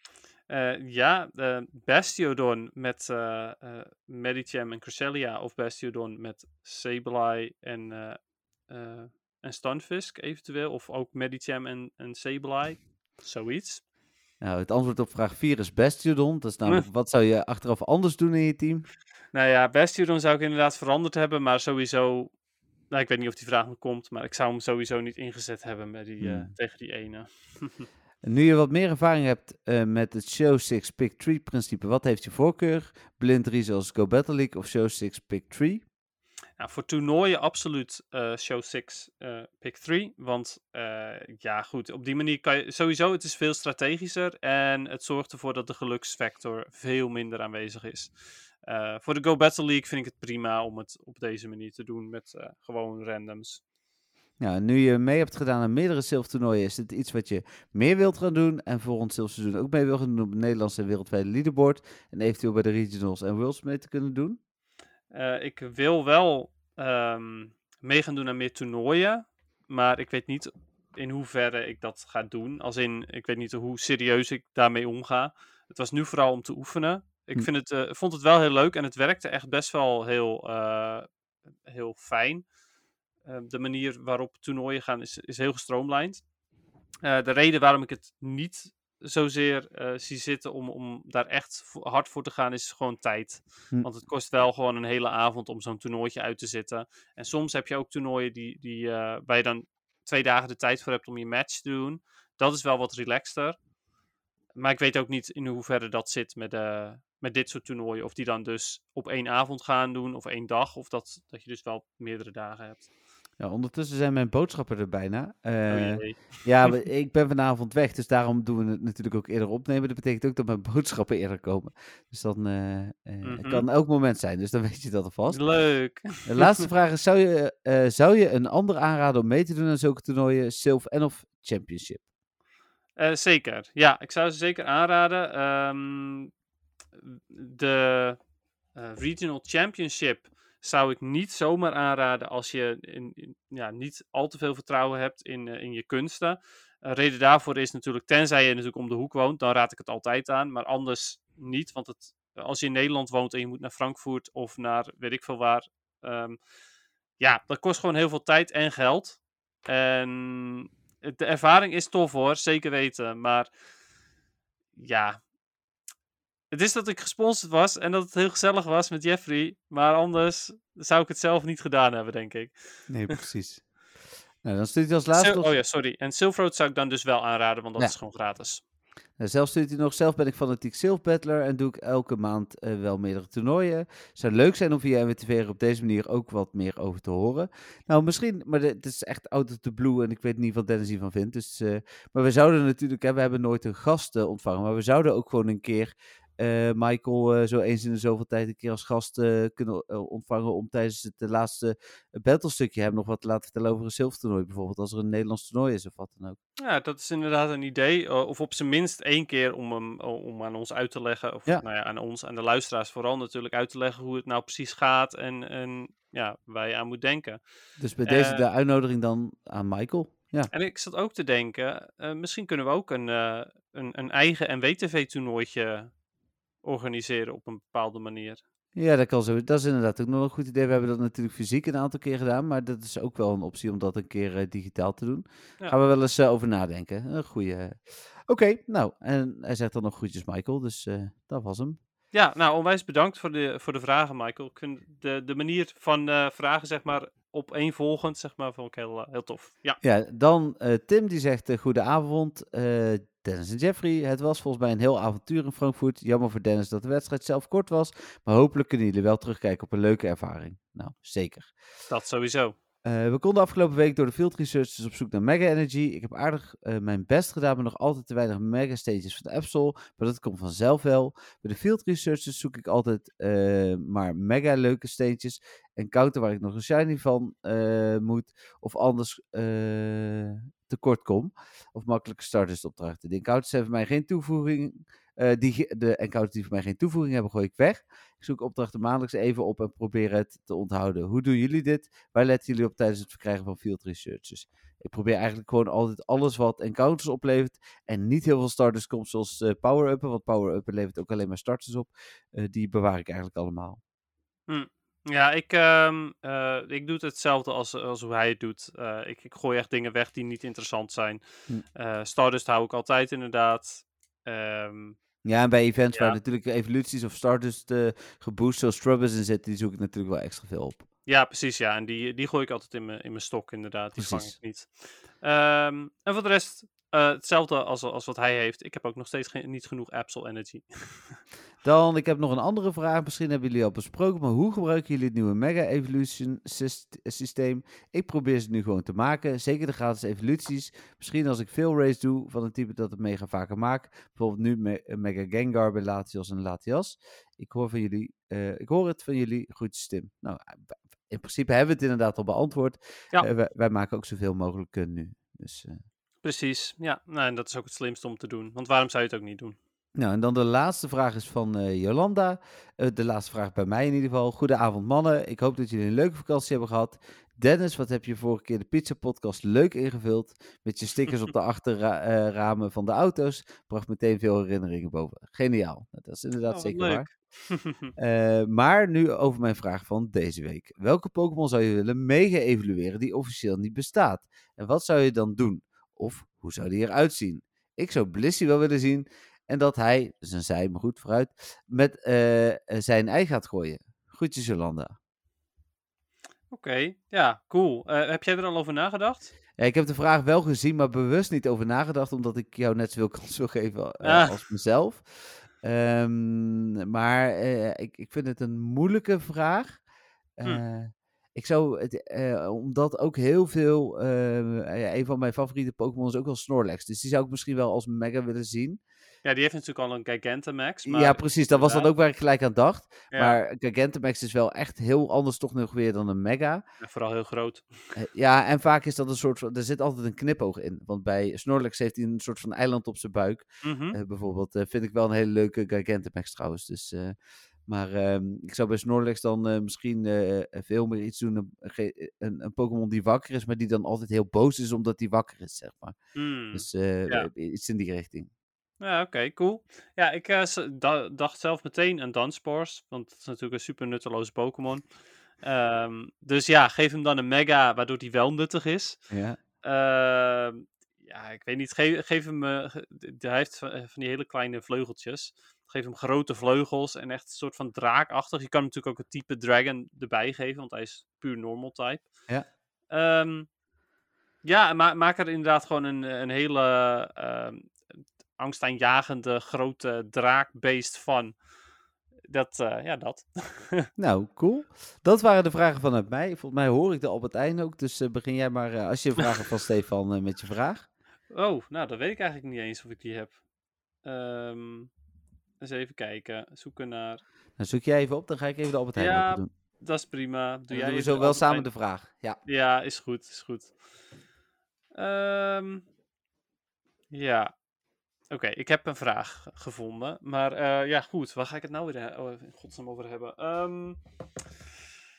Eh, ja, eh, Bastiodon met eh, Medicham en Cresselia of Bastiodon met Sableye en, en Stunfisk eventueel. Of ook Medicham en, en Sableye. Zoiets. Nou, het antwoord op vraag 4 is Bastiodon. Dat is namelijk, wat zou je achteraf anders doen in je team? Nou ja, Bastiodon zou ik inderdaad veranderd hebben, maar sowieso... Nou, ik weet niet of die vraag nog komt, maar ik zou hem sowieso niet ingezet hebben met die, eh, Hmm. tegen die ene. En nu je wat meer ervaring hebt eh, met het Show 6 Pick 3 principe, wat heeft je voorkeur? Blind 3 zoals Go Battle League of Show 6 Pick 3? Nou, voor toernooien absoluut eh, show 6, eh, pick 3. Want eh, ja, goed, op die manier kan je sowieso, het is veel strategischer. En het zorgt ervoor dat de geluksfactor veel minder aanwezig is. Voor de Go Battle League vind ik het prima om het op deze manier te doen met gewoon randoms. En nu je mee hebt gedaan aan meerdere zilvertoernooien, is dit iets wat je meer wilt gaan doen en volgend zilverseizoen ook mee wil gaan doen op het Nederlandse en wereldwijde leaderboard en eventueel bij de regionals en worlds mee te kunnen doen? Eh, ik wil wel ehm, mee gaan doen aan meer toernooien. Maar ik weet niet in hoeverre ik dat ga doen. Als in, ik weet niet hoe serieus ik daarmee omga. Het was nu vooral om te oefenen. Ik Hm. vind het, eh, vond het wel heel leuk en het werkte echt best wel heel, eh, heel fijn. Eh, de manier waarop toernooien gaan is, is heel gestroomlijnd. De reden waarom ik het niet zozeer eh, zie zitten om, om daar echt hard voor te gaan, is gewoon tijd. Hm. Want het kost wel gewoon een hele avond om zo'n toernooitje uit te zitten. En soms heb je ook toernooien die, die, eh, waar je dan twee dagen de tijd voor hebt om je match te doen. Dat is wel wat relaxter. Maar ik weet ook niet in hoeverre dat zit met, eh, met dit soort toernooien. Of die dan dus op één avond gaan doen of één dag. Of dat, dat je dus wel meerdere dagen hebt. Ja, ondertussen zijn mijn boodschappen er bijna. Oh Eh, jee. ja, ik ben vanavond weg, dus daarom doen we het natuurlijk ook eerder opnemen. Dat betekent ook dat mijn boodschappen eerder komen. Dus dan Mhm. kan elk moment zijn, dus dan weet je dat alvast. Leuk. De laatste vraag is, zou je, zou je een ander aanraden om mee te doen aan zulke toernooien, Silf en of Championship? Zeker. Ja, ik zou ze zeker aanraden. Ehm, de Regional Championship zou ik niet zomaar aanraden als je in, ja, niet al te veel vertrouwen hebt in, eh, in je kunsten. Een reden daarvoor is natuurlijk, tenzij je natuurlijk om de hoek woont, dan raad ik het altijd aan. Maar anders niet, want het, als je in Nederland woont en je moet naar Frankfurt of naar weet ik veel waar. ehm, ja, dat kost gewoon heel veel tijd en geld. En de ervaring is tof hoor, zeker weten. Maar ja, het is dat ik gesponsord was en dat het heel gezellig was met Jeffrey. Maar anders zou ik het zelf niet gedaan hebben, denk ik. Nee, precies. nou, dan stuurt hij als laatste Sil- oh ja, sorry. En Silverroad zou ik dan dus wel aanraden, want dat Ja. is gewoon gratis. Nou, zelf stuurt hij nog, zelf ben ik fanatiek Silf Battler en doe ik elke maand eh, wel meerdere toernooien. zou leuk zijn om via MWTV er op deze manier ook wat meer over te horen. Nou, misschien, maar dit is echt out of the blue en ik weet niet wat Dennis hiervan vindt. Dus, eh, maar we zouden natuurlijk, hè, we hebben nooit een gast eh, ontvangen, maar we zouden ook gewoon een keer Michael eh, zo eens in de zoveel tijd een keer als gast eh, kunnen eh, ontvangen om tijdens het eh, laatste battlestukje hem nog wat te laten vertellen over een zilvertoernooi. Bijvoorbeeld als er een Nederlands toernooi is of wat dan ook. Ja, dat is inderdaad een idee. eh, of op zijn minst één keer om hem om aan ons uit te leggen. Of Ja. nou ja, aan ons, aan de luisteraars vooral natuurlijk uit te leggen hoe het nou precies gaat. En, en ja, waar je aan moet denken. Dus bij deze Eh, de uitnodiging dan aan Michael. Ja. En ik zat ook te denken, eh, misschien kunnen we ook een, eh, een, een eigen NWTV-toernooitje organiseren op een bepaalde manier. Ja, dat kan zo. Dat is inderdaad ook nog een goed idee. We hebben dat natuurlijk fysiek een aantal keer gedaan, maar dat is ook wel een optie om dat een keer eh, digitaal te doen. Ja. Gaan we wel eens eh, over nadenken. Een goeie. Oké, nou, en hij zegt dan nog groetjes Michael, dus eh, dat was hem. Ja, nou, onwijs bedankt voor de, voor de vragen, Michael. De, de manier van eh, vragen, zeg maar, opeenvolgend, zeg maar, vond ik heel, eh, heel tof. Ja, Ja, dan eh, Tim die zegt uh, goedenavond. Dennis en Jeffrey, het was volgens mij een heel avontuur in Frankfurt. Jammer voor Dennis dat de wedstrijd zelf kort was, maar hopelijk kunnen jullie wel terugkijken op een leuke ervaring. Nou, zeker. dat sowieso. Eh, we konden afgelopen week door de field researchers op zoek naar Mega Energy. Ik heb aardig eh, mijn best gedaan, maar nog altijd te weinig Mega Stages van de Absol. Maar dat komt vanzelf wel. Bij de field researchers zoek ik altijd eh, maar mega leuke steentjes. En counter waar ik nog een shiny van moet. Of anders tekort kom. Of makkelijke starters opdrachten. De encounters hebben mij geen toevoeging. eh, die, de encounters die voor mij geen toevoeging hebben, gooi ik weg. Ik zoek opdrachten maandelijks even op en probeer het te onthouden. Hoe doen jullie dit? Waar letten jullie op tijdens het verkrijgen van field researches? Ik probeer eigenlijk gewoon altijd alles wat encounters oplevert. En niet heel veel starters komt zoals eh, power-uppen. Want power-uppen levert ook alleen maar starters op. Eh, die bewaar ik eigenlijk allemaal. Ja, ik, ehm, eh, ik doe het hetzelfde als, als hoe hij het doet. Eh, ik, ik gooi echt dingen weg die niet interessant zijn. Hm. Eh Stardust hou ik altijd inderdaad. Ehm, Ja, en bij events waar natuurlijk evoluties of starters uh, geboost zoals Strubbers in zitten, die zoek ik natuurlijk wel extra veel op. ja, precies. Ja, en die, die gooi ik altijd in mijn in mijn stok inderdaad. Die vang Precies. ik niet. Ehm, en voor de rest eh, hetzelfde als, als wat hij heeft. Ik heb ook nog steeds geen, niet genoeg Absol Energy. Dan, ik heb nog een andere vraag. Misschien hebben jullie al besproken, maar hoe gebruiken jullie het nieuwe Mega Evolution syst- systeem? Ik probeer ze nu gewoon te maken. Zeker de gratis evoluties. Misschien als ik veel race doe van een type dat het mega vaker maak. Bijvoorbeeld nu me- een Mega Gengar bij Latios en Latias. Ik hoor, van jullie, eh, ik hoor het van jullie. Groetjes Tim. Nou, eh, in principe hebben we het inderdaad al beantwoord. Ja. Eh, wij, wij maken ook zoveel mogelijk eh, nu. Dus, eh, Precies. Ja, nou, en dat is ook het slimste om te doen. Want waarom zou je het ook niet doen? Nou, en dan de laatste vraag is van eh, Jolanda. Eh, de laatste vraag bij mij in ieder geval. Goedenavond mannen. Ik hoop dat jullie een leuke vakantie hebben gehad. Dennis, wat heb je vorige keer de pizza podcast leuk ingevuld. Met je stickers op de achterramen van de auto's. Bracht meteen veel herinneringen boven. Geniaal. Nou, Dat is inderdaad Oh, zeker leuk. waar. Eh, maar nu over mijn vraag van deze week. Welke Pokémon zou je willen mega evalueren die officieel niet bestaat? En wat zou je dan doen? Of hoe zou die eruit zien? Ik zou Blissey wel willen zien. En dat hij, dus een zij, maar goed, vooruit, met eh, eh, zijn ei gaat gooien. Groetjes Jolanda. Oké, ja, cool. Eh, heb jij er al over nagedacht? Ja, ik heb de vraag wel gezien, maar bewust niet over nagedacht, omdat ik jou net zoveel kans wil geven Ah. als mezelf. Ehm, maar ik, ik vind het een moeilijke vraag. Hm. Ik zou, het, eh, omdat ook heel veel, eh, een van mijn favoriete Pokémon is ook wel Snorlax. Dus die zou ik misschien wel als mega willen zien. Ja, die heeft natuurlijk al een Gigantamax. Maar ja, precies. Dat was dan ook waar ik gelijk aan dacht. ja, Maar Gigantamax is wel echt heel anders toch nog weer dan een mega. ja, vooral heel groot. Eh, ja, en vaak is dat een soort van, er zit altijd een knipoog in. Want bij Snorlax heeft hij een soort van eiland op zijn buik. Mhm. Bijvoorbeeld eh, vind ik wel een hele leuke Gigantamax trouwens. Dus, maar ehm, ik zou bij Snorlax dan eh, misschien eh, veel meer iets doen. Een, ge- een, een Pokémon die wakker is, maar die dan altijd heel boos is omdat hij wakker is, zeg maar. Hmm. Dus eh, ja. iets in die richting. Ja, oké, cool. Ja, ik eh, dacht zelf meteen aan Dunsparce, want het is natuurlijk een super nutteloze Pokémon. Ehm, dus ja, geef hem dan een Mega, waardoor hij wel nuttig is. Ja. Ehm, ja, ik weet niet, geef, geef hem... eh, hij heeft van, van die hele kleine vleugeltjes. Geef hem grote vleugels en echt een soort van draakachtig. Je kan natuurlijk ook het type Dragon erbij geven, want hij is puur normal type. Ja. Ehm, ja, ma maak er inderdaad gewoon een, een hele ehm angstaanjagende grote draakbeest van. Dat, eh, ja, dat. Nou, cool. Dat waren de vragen vanuit mij. Volgens mij hoor ik de Albertijn ook. Dus eh, begin jij maar, eh, als je hebt van Stefan, met je vraag. Oh, nou, dat weet ik eigenlijk niet eens of ik die heb. Ehm eens even kijken. Zoeken naar. Dan zoek jij even op, dan ga ik even de Ja, open doen. Dat is prima. Doe Dan jij doen we zo wel samen de vraag. Ja. Ja, is goed, is goed. Ehm, ja. Oké, ik heb een vraag gevonden. Maar eh, ja, goed. Waar ga ik het nou weer oh, in godsnaam over hebben? Ehm,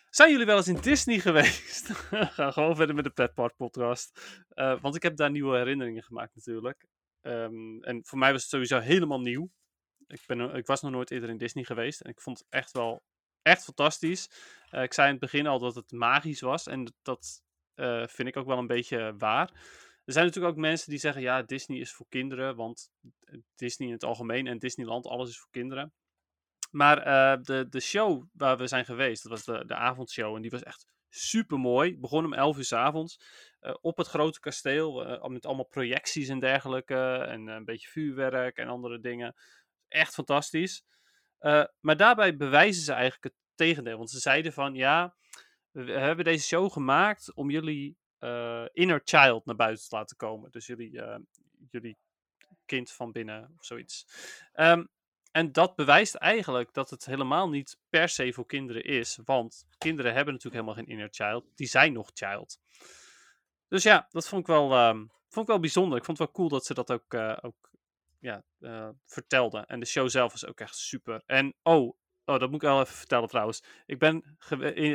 zijn jullie wel eens in Disney geweest? Ga gewoon verder met de Pet Park podcast. Eh, want ik heb daar nieuwe herinneringen gemaakt natuurlijk. Ehm, en voor mij was het sowieso helemaal nieuw. Ik, ben, er- ik was nog nooit eerder in Disney geweest. En ik vond het echt wel echt fantastisch. Eh, ik zei in het begin al dat het magisch was. En dat- eh, vind ik ook wel een beetje waar. Er zijn natuurlijk ook mensen die zeggen: ja, Disney is voor kinderen. Want eh, Disney in het algemeen en Disneyland, alles is voor kinderen. Maar eh, de, de show waar we zijn geweest, dat was de, de avondshow. En die was echt super mooi. Begon om 11 uur s avonds. eh, op het grote kasteel. eh, met allemaal projecties en dergelijke. En eh, een beetje vuurwerk en andere dingen. Echt fantastisch. Eh, maar daarbij bewijzen ze eigenlijk het tegendeel. Want ze zeiden van ja, we hebben deze show gemaakt om jullie eh, inner child naar buiten te laten komen. Dus jullie, eh, jullie kind van binnen of zoiets. Ehm, en dat bewijst eigenlijk dat het helemaal niet per se voor kinderen is. Want kinderen hebben natuurlijk helemaal geen inner child. Die zijn nog child. Dus ja, dat vond ik wel, ehm, vond ik wel bijzonder. Ik vond het wel cool dat ze dat ook, ook ja, eh, vertelden. En de show zelf was ook echt super. En oh, oh, dat moet ik wel even vertellen trouwens. Ik ben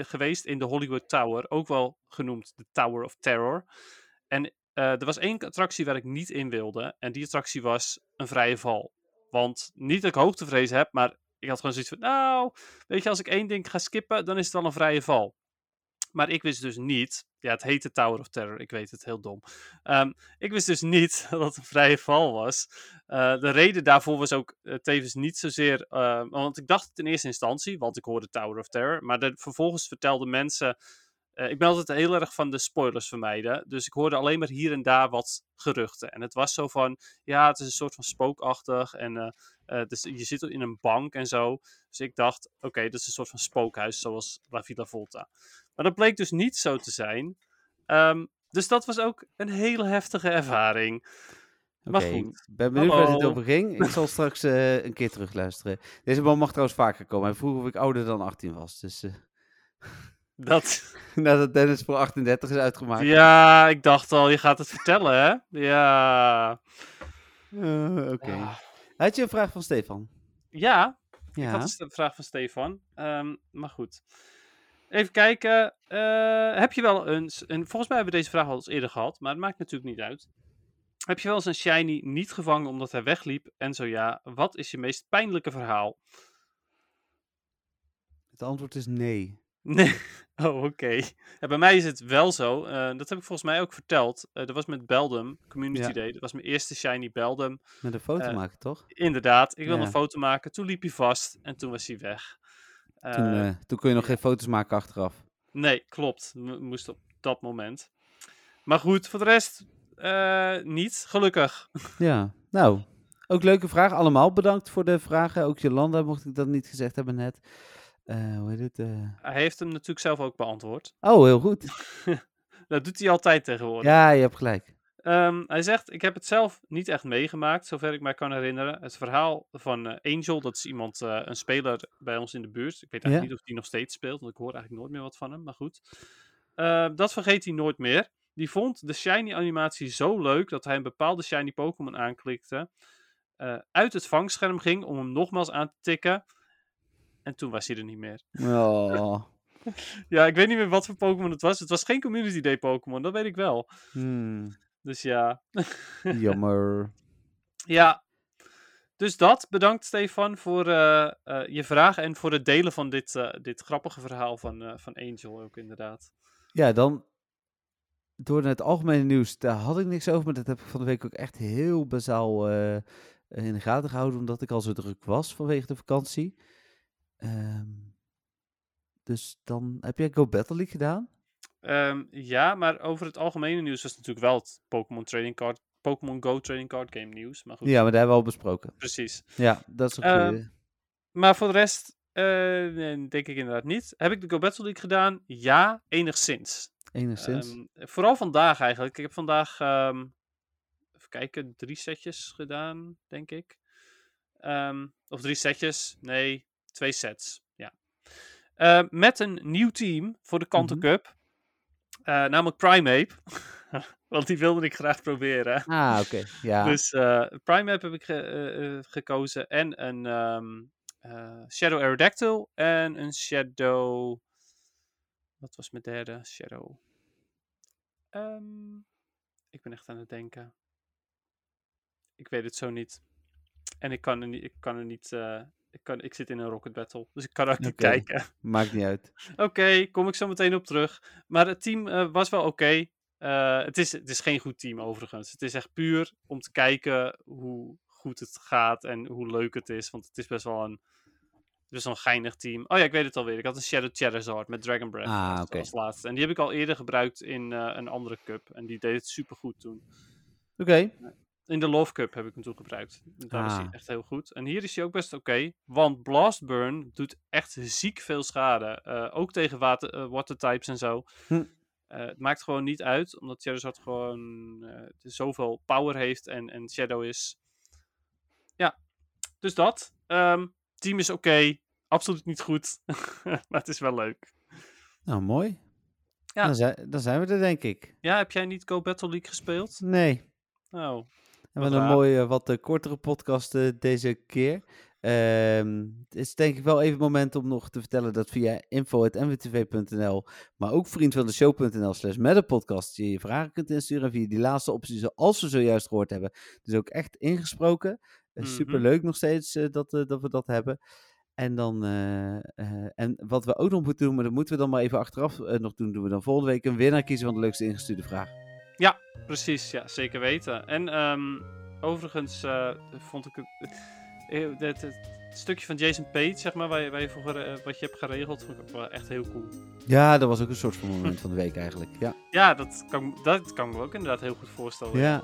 geweest in de Hollywood Tower. Ook wel genoemd de Tower of Terror. En eh, er was één attractie waar ik niet in wilde. En die attractie was een vrije val. Want niet dat ik hoogtevrees heb, maar ik had gewoon zoiets van... Nou, weet je, als ik één ding ga skippen, dan is het wel een vrije val. Maar ik wist dus niet... Ja, het heette Tower of Terror. Ik weet het, heel dom. Ehm, ik wist dus niet dat het een vrije val was. Eh, de reden daarvoor was ook eh, tevens niet zozeer... eh, want ik dacht het in eerste instantie, want ik hoorde Tower of Terror. Maar de, vervolgens vertelden mensen... eh, ik ben altijd heel erg van de spoilers vermijden. Dus ik hoorde alleen maar hier en daar wat geruchten. En het was zo van... Ja, het is een soort van spookachtig. En dus je zit in een bank en zo. Dus ik dacht, oké, dat is een soort van spookhuis zoals La Villa Volta. Maar dat bleek dus niet zo te zijn. Ehm, dus dat was ook een hele heftige ervaring. Maar Oké, goed. ik ben benieuwd waar dit over ging. Ik zal straks eh, een keer terugluisteren. Deze man mag trouwens vaker komen. Hij vroeg of ik ouder dan 18 was. Dus eh, Dat, nadat Dennis voor 38 is uitgemaakt. ja, ik dacht al, je gaat het vertellen, hè? Ja. Eh, Oké. Had je een vraag van Stefan? Ja, ik Ja. had een vraag van Stefan. Ehm, maar goed. Even kijken. eh, heb je wel eens... En volgens mij hebben we deze vraag al eens eerder gehad. Maar het maakt natuurlijk niet uit. Heb je wel eens een shiny niet gevangen omdat hij wegliep? En zo ja, wat is je meest pijnlijke verhaal? Het antwoord is nee. Nee. Oh, oké. Ja, bij mij is het wel zo. eh, dat heb ik volgens mij ook verteld. Eh, dat was met Beldum, Community Ja. Day. Dat was mijn eerste shiny Beldum. Met een foto maken, toch? Inderdaad, ik wilde Ja. een foto maken. Toen liep hij vast en toen was hij weg. Toen, Eh, eh, toen kon je nog geen foto's maken achteraf. Nee, klopt. M- moest op dat moment. Maar goed, voor de rest eh, niet. Gelukkig. Ja, nou. Ook leuke vraag. Allemaal bedankt voor de vragen. Ook Jolanda, mocht ik dat niet gezegd hebben net. Hoe heet het? Hij heeft hem natuurlijk zelf ook beantwoord. Oh, heel goed. Dat doet hij altijd tegenwoordig. Ja, je hebt gelijk. Ehm, hij zegt, ik heb het zelf niet echt meegemaakt, zover ik mij kan herinneren. Het verhaal van eh, Angel, dat is iemand, eh, een speler bij ons in de buurt. Ik weet eigenlijk niet of die nog steeds speelt, want ik hoor eigenlijk nooit meer wat van hem, maar goed. Eh, dat vergeet hij nooit meer. Die vond de shiny animatie zo leuk dat hij een bepaalde shiny Pokémon aanklikte, eh, uit het vangscherm ging om hem nogmaals aan te tikken. En toen was hij er niet meer. Oh. Ja, ik weet niet meer wat voor Pokémon het was. Het was geen Community Day Pokémon, dat weet ik wel. Hmm, Dus ja, jammer. Ja. Dus dat. Bedankt Stefan voor eh, eh, je vraag en voor het delen van dit, eh, dit grappige verhaal van, van Angel ook inderdaad. Ja, dan door naar het algemene nieuws. Daar had ik niks over, maar dat heb ik van de week ook echt heel bazaal in de gaten gehouden, omdat ik al zo druk was vanwege de vakantie. Ehm, dus dan heb jij Go Battle League gedaan? Ehm, ja, maar over het algemene nieuws was natuurlijk wel het Pokémon Trading Card, Pokémon Go Trading Card Game nieuws. Maar goed, Ja, maar daar hebben we al besproken. precies. Ja, dat is een Ehm. Maar voor de rest eh, nee, denk ik inderdaad niet. Heb ik de Go Battle League gedaan? Ja, enigszins. Enigszins. Ehm, vooral vandaag eigenlijk. Ik heb vandaag, even kijken, drie setjes gedaan, denk ik. Of drie setjes, nee, twee sets. Ja. Met een nieuw team voor de Kanto Mhm. Cup. Eh, namelijk Primeape. Want die wilde ik graag proberen. ah, oké. Ja. Dus eh Primeape heb ik ge- eh, eh, gekozen. En een ehm, eh, Shadow Aerodactyl. En een Shadow... Wat was mijn derde? Shadow... Ehm, ik ben echt aan het denken. Ik weet het zo niet. En ik kan er niet, ik kan er niet, eh, ik, kan, ik zit in een rocket battle, dus ik kan ook niet kijken. Maakt niet uit. Oké, kom ik zo meteen op terug. Maar het team eh, was wel oké. Eh, het, is, het is geen goed team overigens. Het is echt puur om te kijken hoe goed het gaat en hoe leuk het is. Want het is best wel een, best wel een geinig team. Oh ja, ik weet het alweer. Ik had een Shadow Charizard met Dragon Breath Ah, als, als laatste. En die heb ik al eerder gebruikt in eh, een andere cup. En die deed het super goed toen. Oké. In de Love Cup heb ik hem toen gebruikt. Daar is hij Ah. echt heel goed. En hier is hij ook best oké. want Blast Burn doet echt ziek veel schade. Eh, ook tegen water, eh, water types en zo. Hm. Eh, het maakt gewoon niet uit. Omdat Charizard gewoon zoveel power heeft. En, en Shadow is... Ja, dus dat. Ehm, team is oké. Absoluut niet goed. maar het is wel leuk. Nou, mooi. Ja. Dan, zijn, dan zijn we er, denk ik. Ja, heb jij niet Go Battle League gespeeld? Nee. Oh, We Wat hebben een raar. mooie, wat eh, kortere podcast eh, deze keer. Ehm, het is denk ik wel even het moment om nog te vertellen dat via info.mwtv.nl, maar ook vriendvandeshow.nl slash met een podcast je je vragen kunt insturen via die laatste optie zoals we zojuist gehoord hebben. Dus ook echt ingesproken. Mhm. Super leuk nog steeds eh, dat, eh, dat we dat hebben. En dan, eh, eh, en wat we ook nog moeten doen, maar dat moeten we dan maar even achteraf eh, nog doen, doen we dan volgende week een winnaar kiezen van de leukste ingestuurde vraag. Precies, ja, zeker weten. En ehm, overigens eh, vond ik het, eh, het, het stukje van Jason Page, zeg maar, waar je, waar je voor, gere- wat je hebt geregeld, vond ik wel echt heel cool. Ja, dat was ook een soort van moment van de week eigenlijk. Ja. Ja, dat kan, dat kan ik me ook inderdaad heel goed voorstellen. Ja,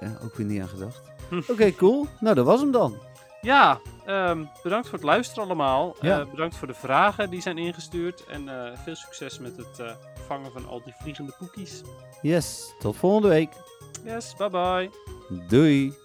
eh, ook weer niet aan gedacht. Oké, cool. Nou, dat was hem dan. Ja, ehm, bedankt voor het luisteren allemaal. Ja. Eh, bedankt voor de vragen die zijn ingestuurd. En eh, veel succes met het eh, vangen van al die vliegende poekies. Yes, tot volgende week. Yes, bye bye. Doei.